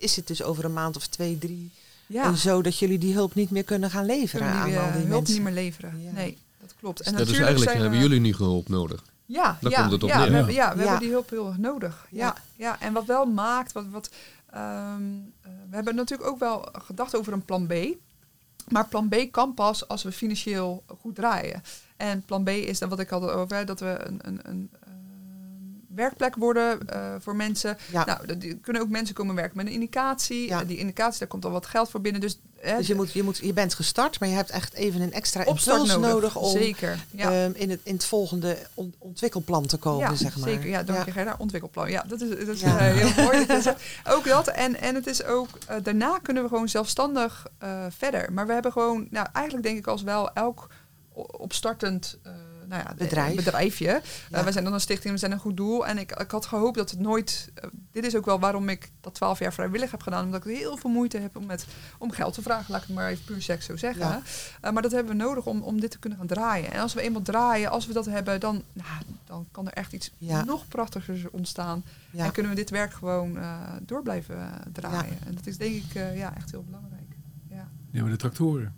is het dus over een maand of twee, drie. Ja. En zo dat jullie die hulp niet meer kunnen gaan leveren kunnen aan die, al die hulp mensen. niet meer leveren. Ja. Nee, dat klopt. En dus, dus eigenlijk hebben jullie nu hulp nodig. Ja, Daar ja, komt het op ja, neer. we, hebben, ja, we hebben die hulp heel erg nodig. Ja, ja. ja. en wat wel maakt, wat, wat, um, we hebben natuurlijk ook wel gedacht over een plan B. Maar plan B kan pas als we financieel goed draaien. En plan B is dan wat ik had over, dat we een, een, een werkplek worden uh, voor mensen. Ja. Nou, er kunnen ook mensen komen werken met een indicatie. Ja. Die indicatie, daar komt al wat geld voor binnen. Dus, hè, dus je, moet, je, moet, je bent gestart, maar je hebt echt even een extra impuls nodig, nodig om zeker, ja. um, in, het, in het volgende on, ontwikkelplan te komen, zeg maar. Zeker, ja, dank je Gerda. Ontwikkelplan, ja, dat is, dat is uh, heel mooi. Ook dat. En, en het is ook, uh, daarna kunnen we gewoon zelfstandig verder. Maar we hebben gewoon, nou eigenlijk denk ik als wel elk opstartend nou ja, Bedrijf. bedrijfje. Ja. Uh, wij zijn dan een stichting, we zijn een goed doel. En ik, ik had gehoopt dat het nooit uh, dit is ook wel waarom ik dat 12 jaar vrijwillig heb gedaan. Omdat ik heel veel moeite heb om, met, om geld te vragen. Laat ik het maar even puur seks zo zeggen. Ja. Eh, maar dat hebben we nodig om, om dit te kunnen gaan draaien. En als we eenmaal draaien, als we dat hebben, dan, nou, dan kan er echt iets Ja. nog prachtigers ontstaan. Ja. En kunnen we dit werk gewoon eh, door blijven eh, draaien. En dat is denk ik eh, ja, echt heel belangrijk. Ja. Ja, maar de tractoren.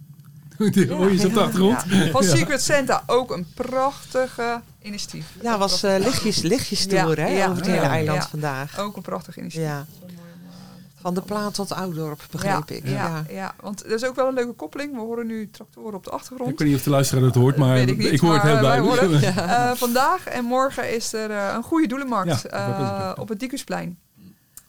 Die hoor je op de achtergrond. Ja. Van Ja. Secret Santa ook een prachtige initiatief. Ja, was eh, lichtjes, lichtjes tour, hè, ja, over het hele ja. eiland Ja. vandaag. Ook een prachtig initiatief. Ja. Dat eh, Van de plaat tot Oudorp, begreep ja, ik. Ja, ja. want er is ook wel een leuke koppeling. We horen nu tractoren op de achtergrond. Ik weet niet of de luisteraar het hoort, maar Weet ik niet, hoor het heel maar wij duidelijk. horen- Eh, vandaag en morgen is er eh, een goede doelenmarkt dat eh, op het Dikusplein.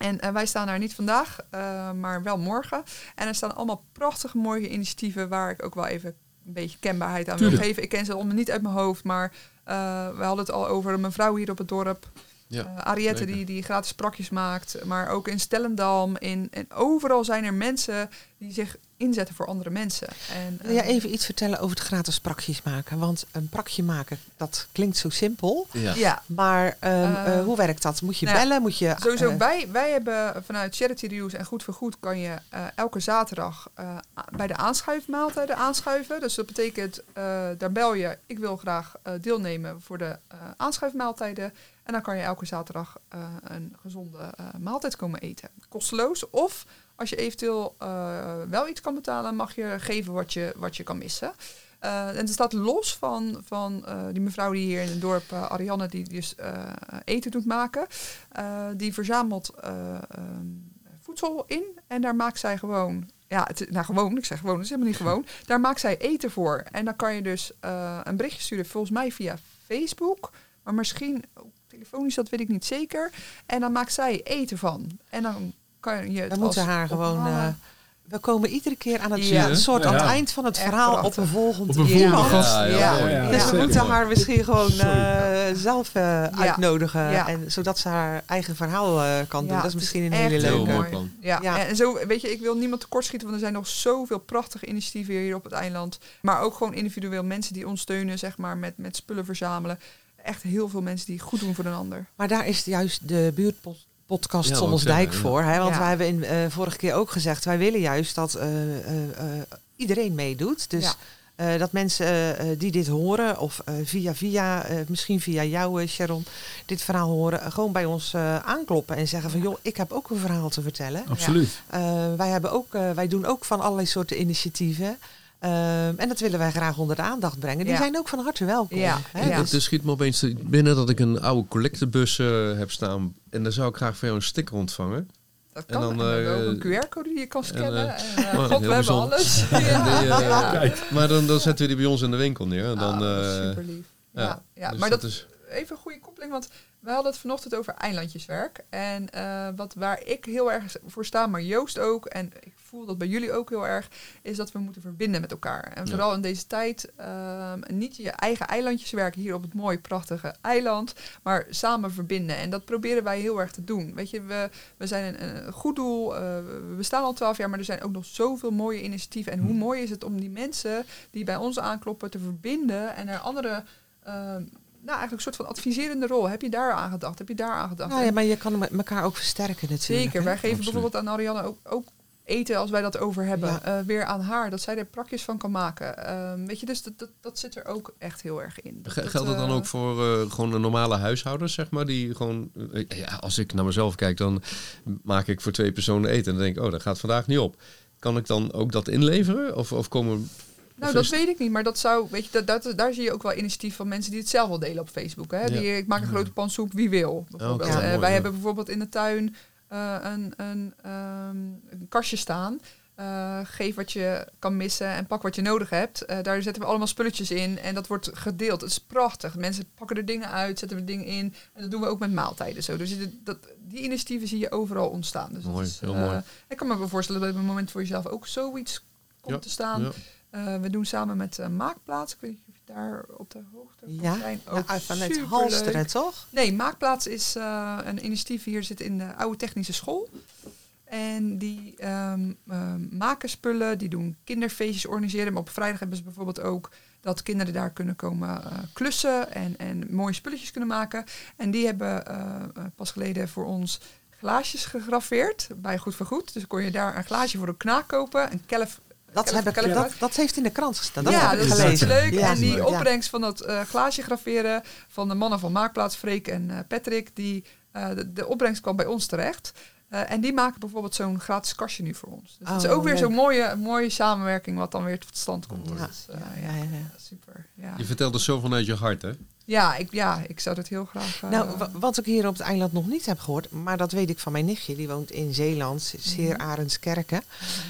En eh, wij staan daar niet vandaag, eh, maar wel morgen. En er staan allemaal prachtige mooie initiatieven waar ik ook wel even een beetje kenbaarheid aan Tuurlijk. wil geven. Ik ken ze allemaal niet uit mijn hoofd, maar eh, we hadden het al over een mevrouw hier op het dorp. Ja, Ariette die, die gratis sprakjes maakt, maar ook in Stellendam. In, en overal zijn er mensen die zich inzetten voor andere mensen. En, Wil jij eh, even iets vertellen over het gratis prakjes maken? Want een prakje maken, dat klinkt zo simpel. Ja. Ja, Maar ehm, Eh, eh, hoe werkt dat? Moet je nou ja, bellen? Moet je, Sowieso, eh, wij, wij hebben vanuit Charity Reviews en Goed voor Goed kan je eh, elke zaterdag eh, bij de aanschuifmaaltijden aanschuiven. Dus dat betekent, eh, daar bel je, ik wil graag eh, deelnemen voor de eh, aanschuifmaaltijden. En dan kan je elke zaterdag eh, een gezonde eh, maaltijd komen eten. Kosteloos. Of als je eventueel eh, wel iets kan betalen, mag je geven wat je, wat je kan missen. Eh, en het staat los van, van eh, die mevrouw die hier in het dorp, eh, Arianne, die dus eten doet maken. Die verzamelt eh, ehm, voedsel in en daar maakt zij gewoon, ja, het, nou gewoon, ik zeg gewoon, dat is helemaal niet gewoon. Daar maakt zij eten voor. En dan kan je dus een berichtje sturen, volgens mij via Facebook, maar misschien ook telefonisch, dat weet ik niet zeker. En dan maakt zij eten van. En dan kan je het we moeten als haar gewoon... eh, we komen iedere keer aan het, Ja. soort aan het eind van het Echt verhaal op prachtig. een volgend Op een iemand. volgende gast. Ja, ja, Ja. mooi. Ja. Dus we moeten haar misschien gewoon eh, zelf eh, uitnodigen. Ja. En, zodat ze haar eigen verhaal eh, kan doen. Dat is misschien een echt hele Heel leuke. mooi plan. Ja, Ja. en zo, weet je, ik wil niemand tekortschieten, want er zijn nog zoveel prachtige initiatieven hier op het eiland. Maar ook gewoon individueel mensen die ons steunen, zeg maar, met, met spullen verzamelen. Echt heel veel mensen die goed doen voor een ander. Maar daar is juist de buurtpodcast Ja, ik Dijk voor. Hè? Want Ja. wij hebben in, eh, vorige keer ook gezegd, wij willen juist dat eh, eh, eh, iedereen meedoet. Dus Ja. eh, dat mensen die dit horen, of eh, via via, eh, misschien via jou Sharon, dit verhaal horen, gewoon bij ons eh, aankloppen en zeggen van joh, ik heb ook een verhaal te vertellen. Absoluut. Eh, wij, hebben ook, eh, wij doen ook van allerlei soorten initiatieven. Ehm, en dat willen wij graag onder de aandacht brengen. Die Ja. zijn ook van harte welkom. Ja, hè? ja. Dus- Er schiet me opeens binnen dat ik een oude collectebus eh, heb staan. En daar zou ik graag van jou een sticker ontvangen. Dat En kan. dan, En we hebben eh, ook een QR-code die je kan scannen. eh, En, eh, oh, God, we hebben bijzonder. alles. En die, eh, Kijk. maar dan, dan zetten we die bij ons in de winkel neer. En dan, eh, super lief. Ja, ja, ja, dus maar dat, is... even een goede koppeling, want we hadden het vanochtend over eilandjeswerk. En eh, wat, waar ik heel erg voor sta, maar Joost ook, en ik voel dat bij jullie ook heel erg, is dat we moeten verbinden met elkaar. En Ja. vooral in deze tijd, ehm, niet je eigen eilandjeswerk hier op het mooie, prachtige eiland, maar samen verbinden. En dat proberen wij heel erg te doen. Weet je, we, we zijn een, een goed doel, eh, we bestaan al twaalf jaar, maar er zijn ook nog zoveel mooie initiatieven. En hoe mooi is het om die mensen die bij ons aankloppen te verbinden en naar andere... ehm, nou, eigenlijk een soort van adviserende rol. Heb je daar aan gedacht? Heb je daar aan gedacht? Nou ja, maar je kan me- elkaar ook versterken natuurlijk. Zeker. hè? Wij geven Absoluut. bijvoorbeeld aan Ariane ook, ook eten als wij dat over hebben. Ja. eh, weer aan haar, dat zij er prakjes van kan maken. Ehm, weet je, dus dat, dat, dat zit er ook echt heel erg in. Dat- Ge- dat, Geldt dat dan eh, ook voor eh, gewoon een normale huishoudens, zeg maar? Die gewoon, ja, als ik naar mezelf kijk, dan maak ik voor twee personen eten. En dan denk ik, oh, dat gaat vandaag niet op. Kan ik dan ook dat inleveren? Of, of komen... Nou, dat weet ik niet, maar dat zou, weet je, dat, dat, daar zie je ook wel initiatief van mensen die het zelf wel delen op Facebook. Hè? Ja. Ik maak een grote pan soep, wie wil. Bijvoorbeeld. Oké, Eh, mooi, wij ja. hebben bijvoorbeeld in de tuin eh, een, een, ehm, een kastje staan. Eh, geef wat je kan missen en pak wat je nodig hebt. Daar zetten we allemaal spulletjes in en dat wordt gedeeld. Het is prachtig. Mensen pakken er dingen uit, zetten er dingen in. En dat doen we ook met maaltijden zo. Dus dat, die initiatieven zie je overal ontstaan. Dus dat Mooi, is, heel mooi. Ik kan me voorstellen dat op een moment voor jezelf ook zoiets komt Ja, te staan. Ja. Eh, we doen samen met uh, Maakplaats. Ik weet niet of je daar op de hoogte van Ja, zijn. ja, Ook uit- vanuit. Halsteren, toch? Nee, Maakplaats is eh, een initiatief hier zit in de oude technische school. En die ehm, maken spullen, die doen kinderfeestjes organiseren. Maar op vrijdag hebben ze bijvoorbeeld ook dat kinderen daar kunnen komen eh, klussen en, en mooie spulletjes kunnen maken. En die hebben eh, eh, pas geleden voor ons glaasjes gegraveerd bij Goed voor Goed. Dus kon je daar een glaasje voor een knaak kopen, een kelf. Dat, heb ik, dat, dat heeft in de krant gestaan. Dat ja, heb ik dat gelezen. is leuk. Ja. en die Ja. opbrengst van dat eh, glaasje graveren van de mannen van Maakplaats, Freek en eh, Patrick, die, eh, de, de opbrengst kwam bij ons terecht. Eh, en die maken bijvoorbeeld zo'n gratis kastje nu voor ons. Dus het is Oh, ook weer zo'n mooie, mooie samenwerking wat dan weer tot stand komt. Ja, Dus, ja, ja, ja, ja. super. Ja. Je vertelt dus zo vanuit je hart, hè? Ja, ik, ja, ik zou dat heel graag... eh, Nou, wa- wat ik hier op het eiland nog niet heb gehoord, maar dat weet ik van mijn nichtje, die woont in Zeeland, zeer Mhm. Arendskerken.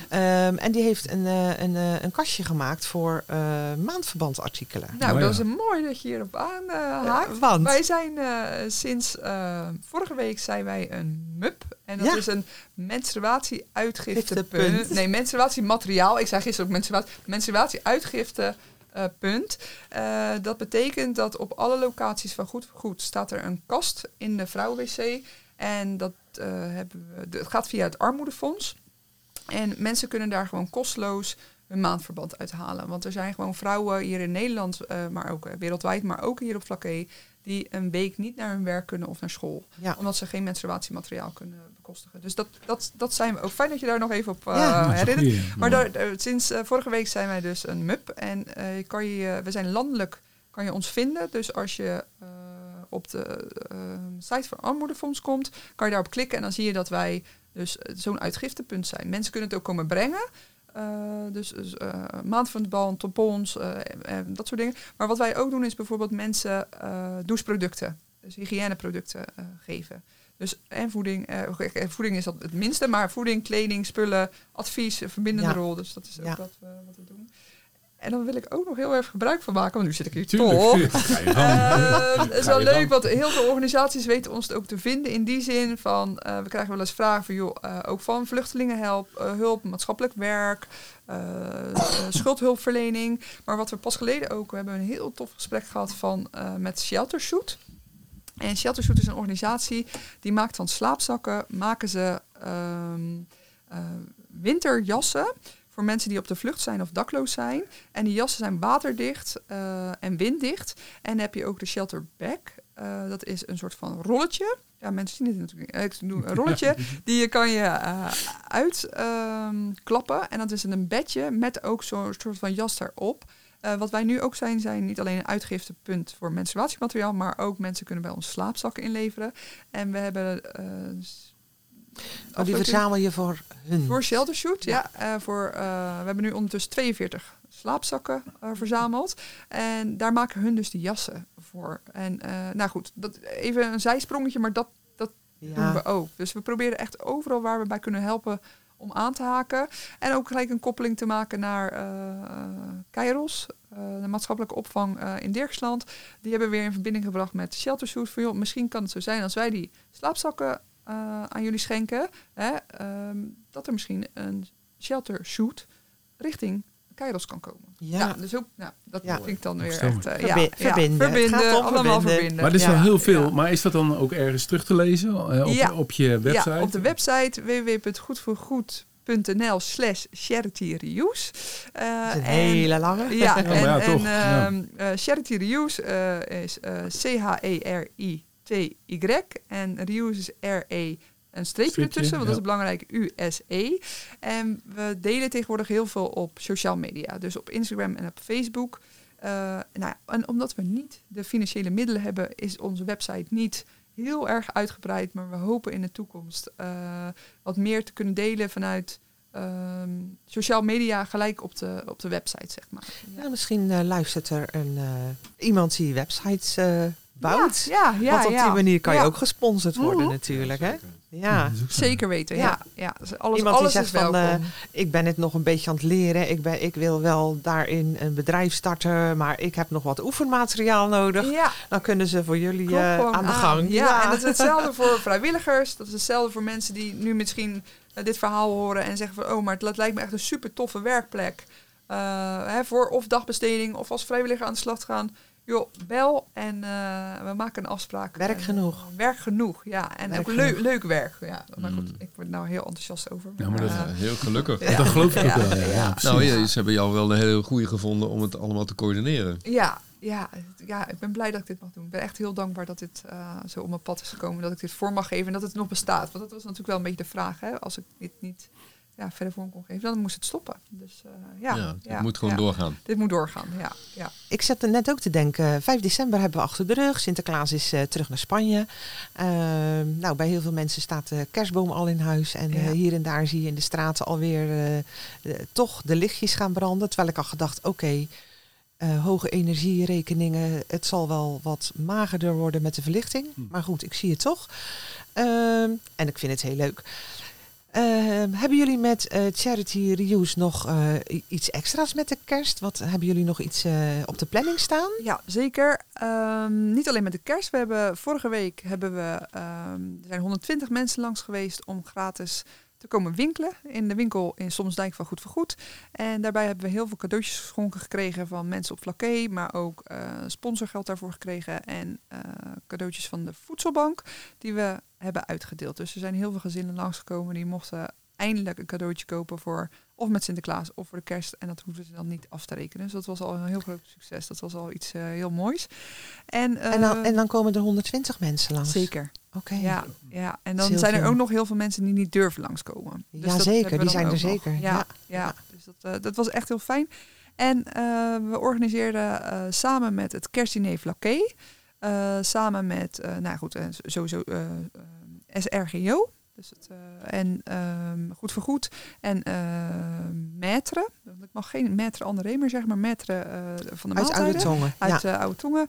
Ehm, en die heeft een, eh, een, eh, een kastje gemaakt voor eh maandverbandartikelen. nou, Oh, dat is een mooi dat je hierop aanhaakt. Want? Wij zijn eh, sinds vorige week zijn wij een MUP. En dat Ja. is een menstruatie-uitgiftepunt. Giftepunt. Nee, menstruatiemateriaal. Ik zei gisteren ook menstruatie. Menstruatie-uitgifte. Eh, punt. Eh, dat betekent dat op alle locaties van Goed voor Goed staat er een kast in de vrouwenwc. En dat hebben we, gaat via het armoedefonds. En mensen kunnen daar gewoon kosteloos hun maandverband uithalen. Want er zijn gewoon vrouwen hier in Nederland, maar ook wereldwijd, maar ook hier op Vlakke, die een week niet naar hun werk kunnen of naar school. Ja. Omdat ze geen menstruatiemateriaal kunnen bekostigen. Dus dat, dat, dat zijn we ook. Fijn dat je daar nog even op eh, Ja, een herinnert. goeie. Maar daar, daar- sinds eh, vorige week zijn wij dus een MUP. En eh, kan je, we zijn landelijk, kan je ons vinden. Dus als je eh, op de eh, site van Armoedefonds komt, kan je daarop klikken. En dan zie je dat wij dus eh, zo'n uitgiftepunt zijn. Mensen kunnen het ook komen brengen. Eh, dus dus eh maandverband, tampons, eh, dat soort dingen. Maar wat wij ook doen is bijvoorbeeld mensen doucheproducten, dus hygiëneproducten geven. Dus en voeding, eh, voeding is dat het minste, maar voeding, kleding, spullen, advies, een verbindende Ja. rol. Dus dat is ook Ja. wat, we, wat we doen. En dan wil ik ook nog heel even gebruik van maken, want nu zit ik hier Tuurlijk. toch. Ehm, het is wel leuk, want heel veel organisaties weten ons het ook te vinden in die zin van, eh, we krijgen wel eens vragen van, joh, eh, ook van vluchtelingenhulp, eh, hulp, maatschappelijk werk, eh, eh, schuldhulpverlening. Maar wat we pas geleden ook, we hebben een heel tof gesprek gehad van, eh, met Sheltershoot. En Sheltershoot is een organisatie die maakt van slaapzakken, maken ze ehm, eh, winterjassen voor mensen die op de vlucht zijn of dakloos zijn. En die jassen zijn waterdicht eh, en winddicht. En dan heb je ook de shelter bag. Eh, dat is een soort van rolletje. Ja, mensen zien het natuurlijk. Eh, Ik doe een rolletje. Die je kan je uitklappen. en dat is een bedje met ook zo'n soort van jas erop. Eh, wat wij nu ook zijn, zijn niet alleen een uitgiftepunt voor menstruatiemateriaal, maar ook mensen kunnen bij ons slaapzakken inleveren. En we hebben Oh, die verzamel je voor hun. voor Sheltershoot, ja. eh, voor, eh, we hebben nu ondertussen 42 slaapzakken eh, verzameld. En daar maken hun dus die jassen voor. En nou goed, dat, even een zijsprongetje, maar dat doen ja. we ook. Dus we proberen echt overal waar we bij kunnen helpen om aan te haken. En ook gelijk een koppeling te maken naar Kairos, de maatschappelijke opvang in Dirksland. Die hebben we weer in verbinding gebracht met Sheltershoot. Van, joh, misschien kan het zo zijn als wij die slaapzakken eh, aan jullie schenken, hè, ehm, dat er misschien een Sheltershoot richting Kairos kan komen. Ja. Ja, dus ook, nou, dat Ja. vind ik dan weer echt... eh, Verbi- ja, verbinden. Ja, Het gaat verbinden, allemaal verbinden. verbinden. Maar er is Ja, wel heel veel. ja. Maar is dat dan ook ergens terug te lezen? eh, op, Ja. op je website? Ja, op de website www.goedvoorgoed.nl slash charity reuse. Een hele lange. Ja, maar en, ja, en toch, ja. ehm, eh, charity reuse is eh, C-H-E-R-I-T-Y en reuse is R-E een streepje, Streepje, ertussen, want dat is belangrijk, U-S-E. En we delen tegenwoordig heel veel op social media, dus op Instagram en op Facebook. Eh, nou ja, en omdat we niet de financiële middelen hebben, is onze website niet heel erg uitgebreid. Maar we hopen in de toekomst eh, wat meer te kunnen delen vanuit ehm sociaal media gelijk op de, op de website, zeg maar. Ja, misschien eh, luistert er een, eh, iemand die websites eh, bouwt. Ja, ja, Want op ja. die manier kan je Ja. ook gesponsord worden natuurlijk. Hè? Ja. Dat. Zeker weten, Ja. ja. ja. Dus alles Iemand die alles zegt is van, eh, Ik ben het nog een beetje aan het leren. Ik, ben, ik wil wel daarin een bedrijf starten, maar ik heb nog wat oefenmateriaal nodig. ja, Dan kunnen ze voor jullie eh, gewoon aan de gang. Ja, en dat is hetzelfde voor vrijwilligers. Dat is hetzelfde voor mensen die nu misschien eh, dit verhaal horen en zeggen van... oh, maar het lijkt me echt een super toffe werkplek. Eh, hè, voor of dagbesteding of als vrijwilliger aan de slag te gaan. Joh, bel en eh, we maken een afspraak. Werk En, genoeg. eh, werk genoeg, ja. En Werk ook leu- genoeg. leuk werk. Ja. Maar goed, Mm. ik word nou heel enthousiast over. Ja, maar dat- Eh, Ja, heel gelukkig. Ja. Dat geloof ik ook wel. Ja. Nou, ja, ze hebben jou wel een hele goede gevonden om het allemaal te coördineren. Ja, Ja, ja, ik ben blij dat ik dit mag doen. Ik ben echt heel dankbaar dat dit eh, zo op mijn pad is gekomen. Dat ik dit voor mag geven en dat het nog bestaat. Want dat was natuurlijk wel een beetje de vraag. Hè? Als ik dit niet ja, verder vorm kon geven, dan moest het stoppen. Dus eh, ja, Ja, ja, het moet gewoon ja. doorgaan. Dit moet doorgaan, ja. ja. Ik zat er net ook te denken, 5 december hebben we achter de rug. Sinterklaas is eh, terug naar Spanje. Ehm, nou, bij heel veel mensen staat de kerstboom al in huis. En eh, hier en daar zie je in de straten alweer toch de lichtjes gaan branden. Terwijl ik al gedacht, oké, eh, hoge energierekeningen. Het zal wel wat magerder worden met de verlichting. Hm. Maar goed, ik zie het toch. Ehm, en ik vind het heel leuk. Ehm, hebben jullie met eh, Charity Reuse nog eh, iets extra's met de kerst? Wat hebben jullie nog iets eh, op de planning staan? Ja, zeker. Ehm, niet alleen met de kerst. We hebben, vorige week hebben we, ehm, er zijn 120 mensen langs geweest om gratis te komen winkelen in de winkel in Somsdijk van Goed voor Goed. En daarbij hebben we heel veel cadeautjes geschonken gekregen van mensen op Flaké, maar ook eh, sponsorgeld daarvoor gekregen en eh, cadeautjes van de voedselbank die we hebben uitgedeeld. Dus er zijn heel veel gezinnen langsgekomen die mochten eindelijk een cadeautje kopen voor of met Sinterklaas of voor de kerst. En dat hoefden ze dan niet af te rekenen. Dus dat was al een heel groot succes. Dat was al iets eh, heel moois. En, en, dan, eh, en dan komen er 120 mensen langs. Zeker. Oké. Ja, ja, en dan zijn er veel. ook nog heel veel mensen die niet durven langskomen. Dus Ja, zeker, die zijn er zeker, Ja, ja. dus dat, eh, dat was echt heel fijn. En we organiseerden samen met het kerstdiner Flaké, eh, samen met, nou goed, sowieso SRGO, dus het, eh, en ehm, Goed voor Goed en Maître, ik mag geen Maître André meer zeggen, maar Maître eh, van de Uit Oude Tongen. uit ja. eh, Oude Tongen,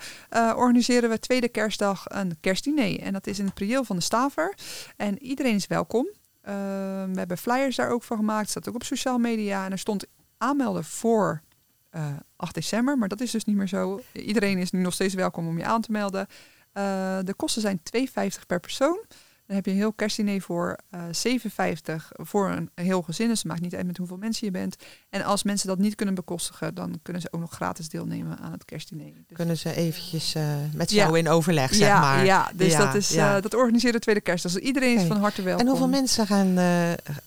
organiseren we tweede kerstdag een kerstdiner. En dat is in het prieel van de Staver. En iedereen is welkom. Eh, we hebben flyers daar ook van gemaakt. Het staat ook op sociale media. En er stond aanmelden voor eh 8 december. Maar dat is dus niet meer zo. Iedereen is nu nog steeds welkom om je aan te melden. De kosten zijn 2,50 per persoon. Dan heb je een heel kerstdiner voor eh 7,50 voor een heel gezin. Dus het maakt niet uit met hoeveel mensen je bent. En als mensen dat niet kunnen bekostigen, dan kunnen ze ook nog gratis deelnemen aan het kerstdiner. Dus, Kunnen ze eventjes eh, met Ja. jou in overleg, zeg ja, maar. ja, dus Ja, dat, is, eh, dat organiseren tweede kerst. Dus iedereen is van harte welkom. En hoeveel mensen gaan,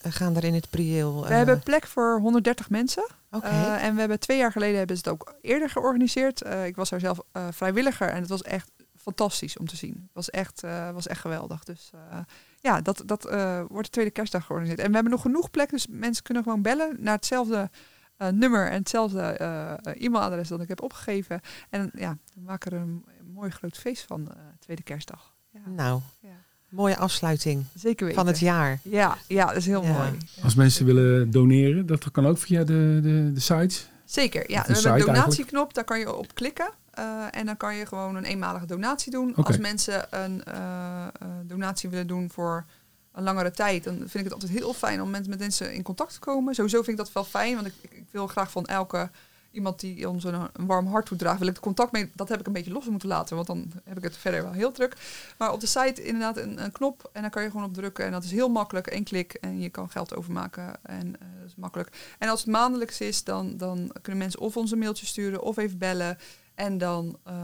gaan er in het prieel? We hebben plek voor 130 mensen. Eh, en we hebben twee jaar geleden hebben ze het ook eerder georganiseerd. Ik was daar zelf vrijwilliger en het was echt fantastisch om te zien. Het was echt, eh, was echt geweldig. Dus eh, ja, dat, dat eh, wordt de tweede kerstdag georganiseerd. En we hebben nog genoeg plek, dus mensen kunnen gewoon bellen naar hetzelfde eh, nummer en hetzelfde eh, e-mailadres dat ik heb opgegeven. En ja, we maken er een, een mooi groot feest van, eh, tweede kerstdag. Ja, Nou, ja. mooie afsluiting Zeker weten. van het jaar. Ja, ja, dat is heel Ja. mooi. Ja. Als mensen willen doneren, dat kan ook via de, de, de sites. Zeker, ja. We hebben een site donatieknop, daar kan je op klikken. Eh, en dan kan je gewoon een eenmalige donatie doen. Als mensen een eh, eh, donatie willen doen voor een langere tijd, dan vind ik het altijd heel fijn om met, met mensen in contact te komen. Sowieso vind ik dat wel fijn, want ik, ik, wil graag van elke iemand die ons een, een warm hart toedraagt, wil ik contact mee. Dat heb ik een beetje los moeten laten, want dan heb ik het verder wel heel druk. Maar op de site inderdaad een, een knop en dan kan je gewoon op drukken. En dat is heel makkelijk, één klik en je kan geld overmaken. En dat is makkelijk. En als het maandelijks is, dan, dan kunnen mensen of ons een mailtje sturen of even bellen. En dan eh,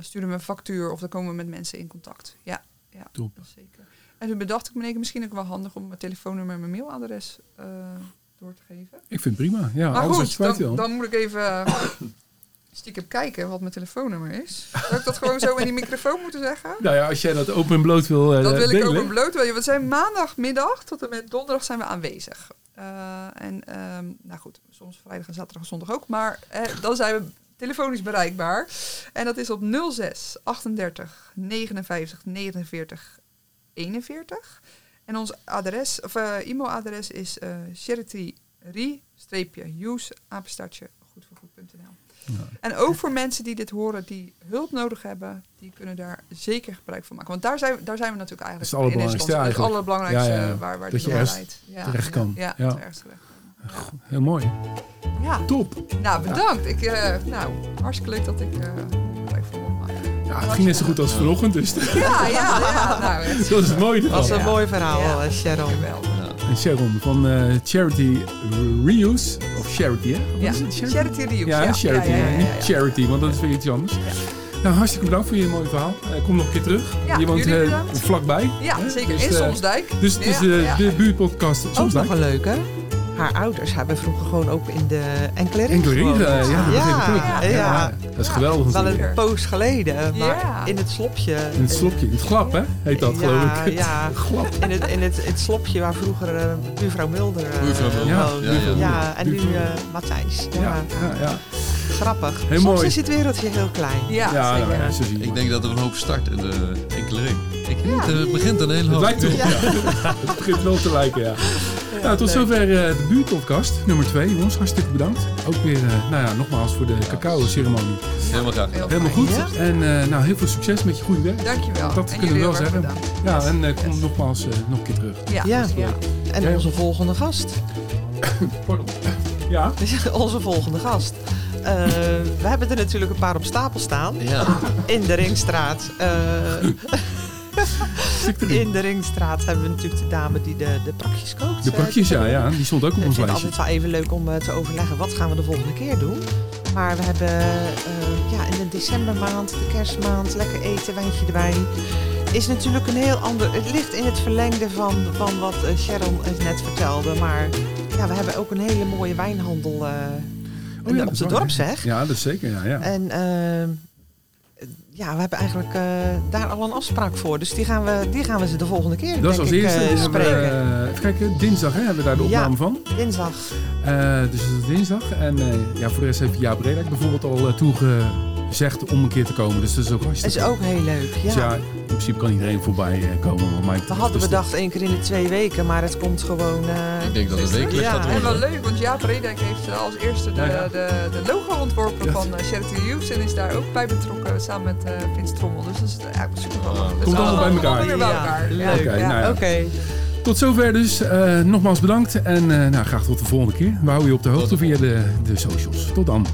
sturen we een factuur of dan komen we met mensen in contact. Ja, ja Top. zeker. En toen bedacht ik me, misschien ook wel handig om mijn telefoonnummer en mijn mailadres eh, door te geven. Ik vind het prima. Ja, maar goed, wil. dan, dan moet ik even stiekem kijken wat mijn telefoonnummer is. Zou ik dat gewoon zo in die microfoon moeten zeggen? Nou ja, als jij dat open en bloot wil eh, Dat wil ik delen. een bloot. wel. We zijn maandagmiddag tot en met donderdag zijn we aanwezig. En ehm, nou goed, soms vrijdag en zaterdag en zondag ook. Maar eh, dan zijn we telefonisch bereikbaar. En dat is op 06 38 59 49 41. En ons adres, of eh, e-mailadres is eh charityre-use apenstaartje goedvoorgoed.nl. Ja. En ook voor mensen die dit horen, die hulp nodig hebben, die kunnen daar zeker gebruik van maken. Want daar zijn, daar zijn we natuurlijk eigenlijk Dat is het allerbelangrijkste. Het allerbelangrijkste Ja, ja, ja. waar, waar Dat je. Ja, terecht kan. Ja, er terecht. Heel mooi. Ja, Top. nou bedankt. Ik, eh, nou, hartstikke leuk dat ik eh gebruik van mocht maken. Ja, het ging net zo goed als vanochtend, dus Ja, ja, ja. Nou, echt dat is het mooie Dat was een Ja. mooi verhaal, Ja. eh, Sharon. geweldig. En Sharon van eh, Charity Reuse, of Charity hè? Wat Ja, is het? Charity Reuse. Ja, Charity, ja, ja, ja, ja, ja. niet Charity, want dat is weer iets anders. Nou, hartstikke bedankt voor je mooie verhaal. Kom nog een keer terug. Ja, je woont bedankt. vlakbij. Ja, hè? zeker. Dus, in Somsdijk. Dus het is Ja, de, ja. de buurtpodcast Ook Soms nog een leuke. Haar ouders hebben vroeger gewoon ook in de enkele ring Enkele ring, gewoond. eh, ja, dat ja, ja, Ja. Dat is geweldig Wel een poos geleden, maar Ja. in het slopje. In het slopje, in het glap, hè? Heet dat, Ja, geloof ik. ja. glap. In het, in het, het slopje waar vroeger eh buurvrouw Mulder eh, Buurvrouw Mulder, Ja, woonde. ja, ja. Ja, en nu eh Matthijs. Ja, Ja, ja, ja. grappig. Heel Soms mooi. is het wereldje heel klein. Ja, Ja, zeker. nou ja, Ik denk dat er een hoop start in de enkele ring. Ik weet Ja. het begint een hele Het hoop. lijkt erop, ja. Het begint wel te lijken, ja. Nou, tot zover eh, de buurtpodcast nummer 2. Jongens, hartstikke bedankt. Ook weer, eh, nou ja, nogmaals voor de cacao-ceremonie. Helemaal graag. Heel Helemaal fijn. goed. Ja. En eh, nou, heel veel succes met je goede werk. Dankjewel. Dat En kunnen we wel zeggen. bedankt. Ja, Yes. en eh, kom Yes. nogmaals nog een keer terug. Ja. En onze volgende gast. Pardon. Ja, onze volgende gast. Eh, we hebben er natuurlijk een paar op stapel staan. Ja, In de Ringstraat. Eh, erin. in de Ringstraat hebben we natuurlijk de dame die de, de prakjes kookt. De eh, pakjes, ja, ja, die stond ook op Ik ons vind het lijstje. altijd wel even leuk om eh, te overleggen wat gaan we de volgende keer doen. Maar we hebben eh, ja, in de decembermaand, de kerstmaand, lekker eten, wijntje erbij. Is natuurlijk een heel ander. Het ligt in het verlengde van, van wat eh, Sharon eh, net vertelde. Maar ja, we hebben ook een hele mooie wijnhandel eh, Oh ja, op is de waar, dorpsweg. Ja, dat is zeker, ja. ja. En eh, ja, we hebben eigenlijk eh, daar al een afspraak voor. Dus die gaan we, die gaan we ze de volgende keer Dat is als ik, eerste. eh, we, spreken. eh, even kijken, dinsdag hè, hebben we daar de Ja. opname van. Dinsdag. Dus dat is dinsdag. En ja, voor de rest heeft Jaap Redek bijvoorbeeld al eh, toegezegd om een keer te komen. Dus dat is ook Dat hartstikke is ook heel leuk. Dus ja, Ja. in principe kan iedereen voorbij eh, komen. Mij We hadden Dus bedacht één keer in de twee weken, maar het komt gewoon. eh, ik denk dat het wekelijks Ja. gaat En wel worden. leuk, want Jaap Redek heeft eh, als eerste de, Ja, ja. De, de logo ontworpen Ja. van Charity Youth en is daar ook bij betrokken samen met eh Vince Trommel. Dus dat is ja, super grappig. Dat is Komt allemaal bij elkaar. weer bij Ja, elkaar. Ja, leuk. Oké, ja. nou ja. Oké. Tot zover dus. Eh, nogmaals bedankt. En eh, nou, graag tot de volgende keer. We houden je op de hoogte via de, de socials. Tot dan.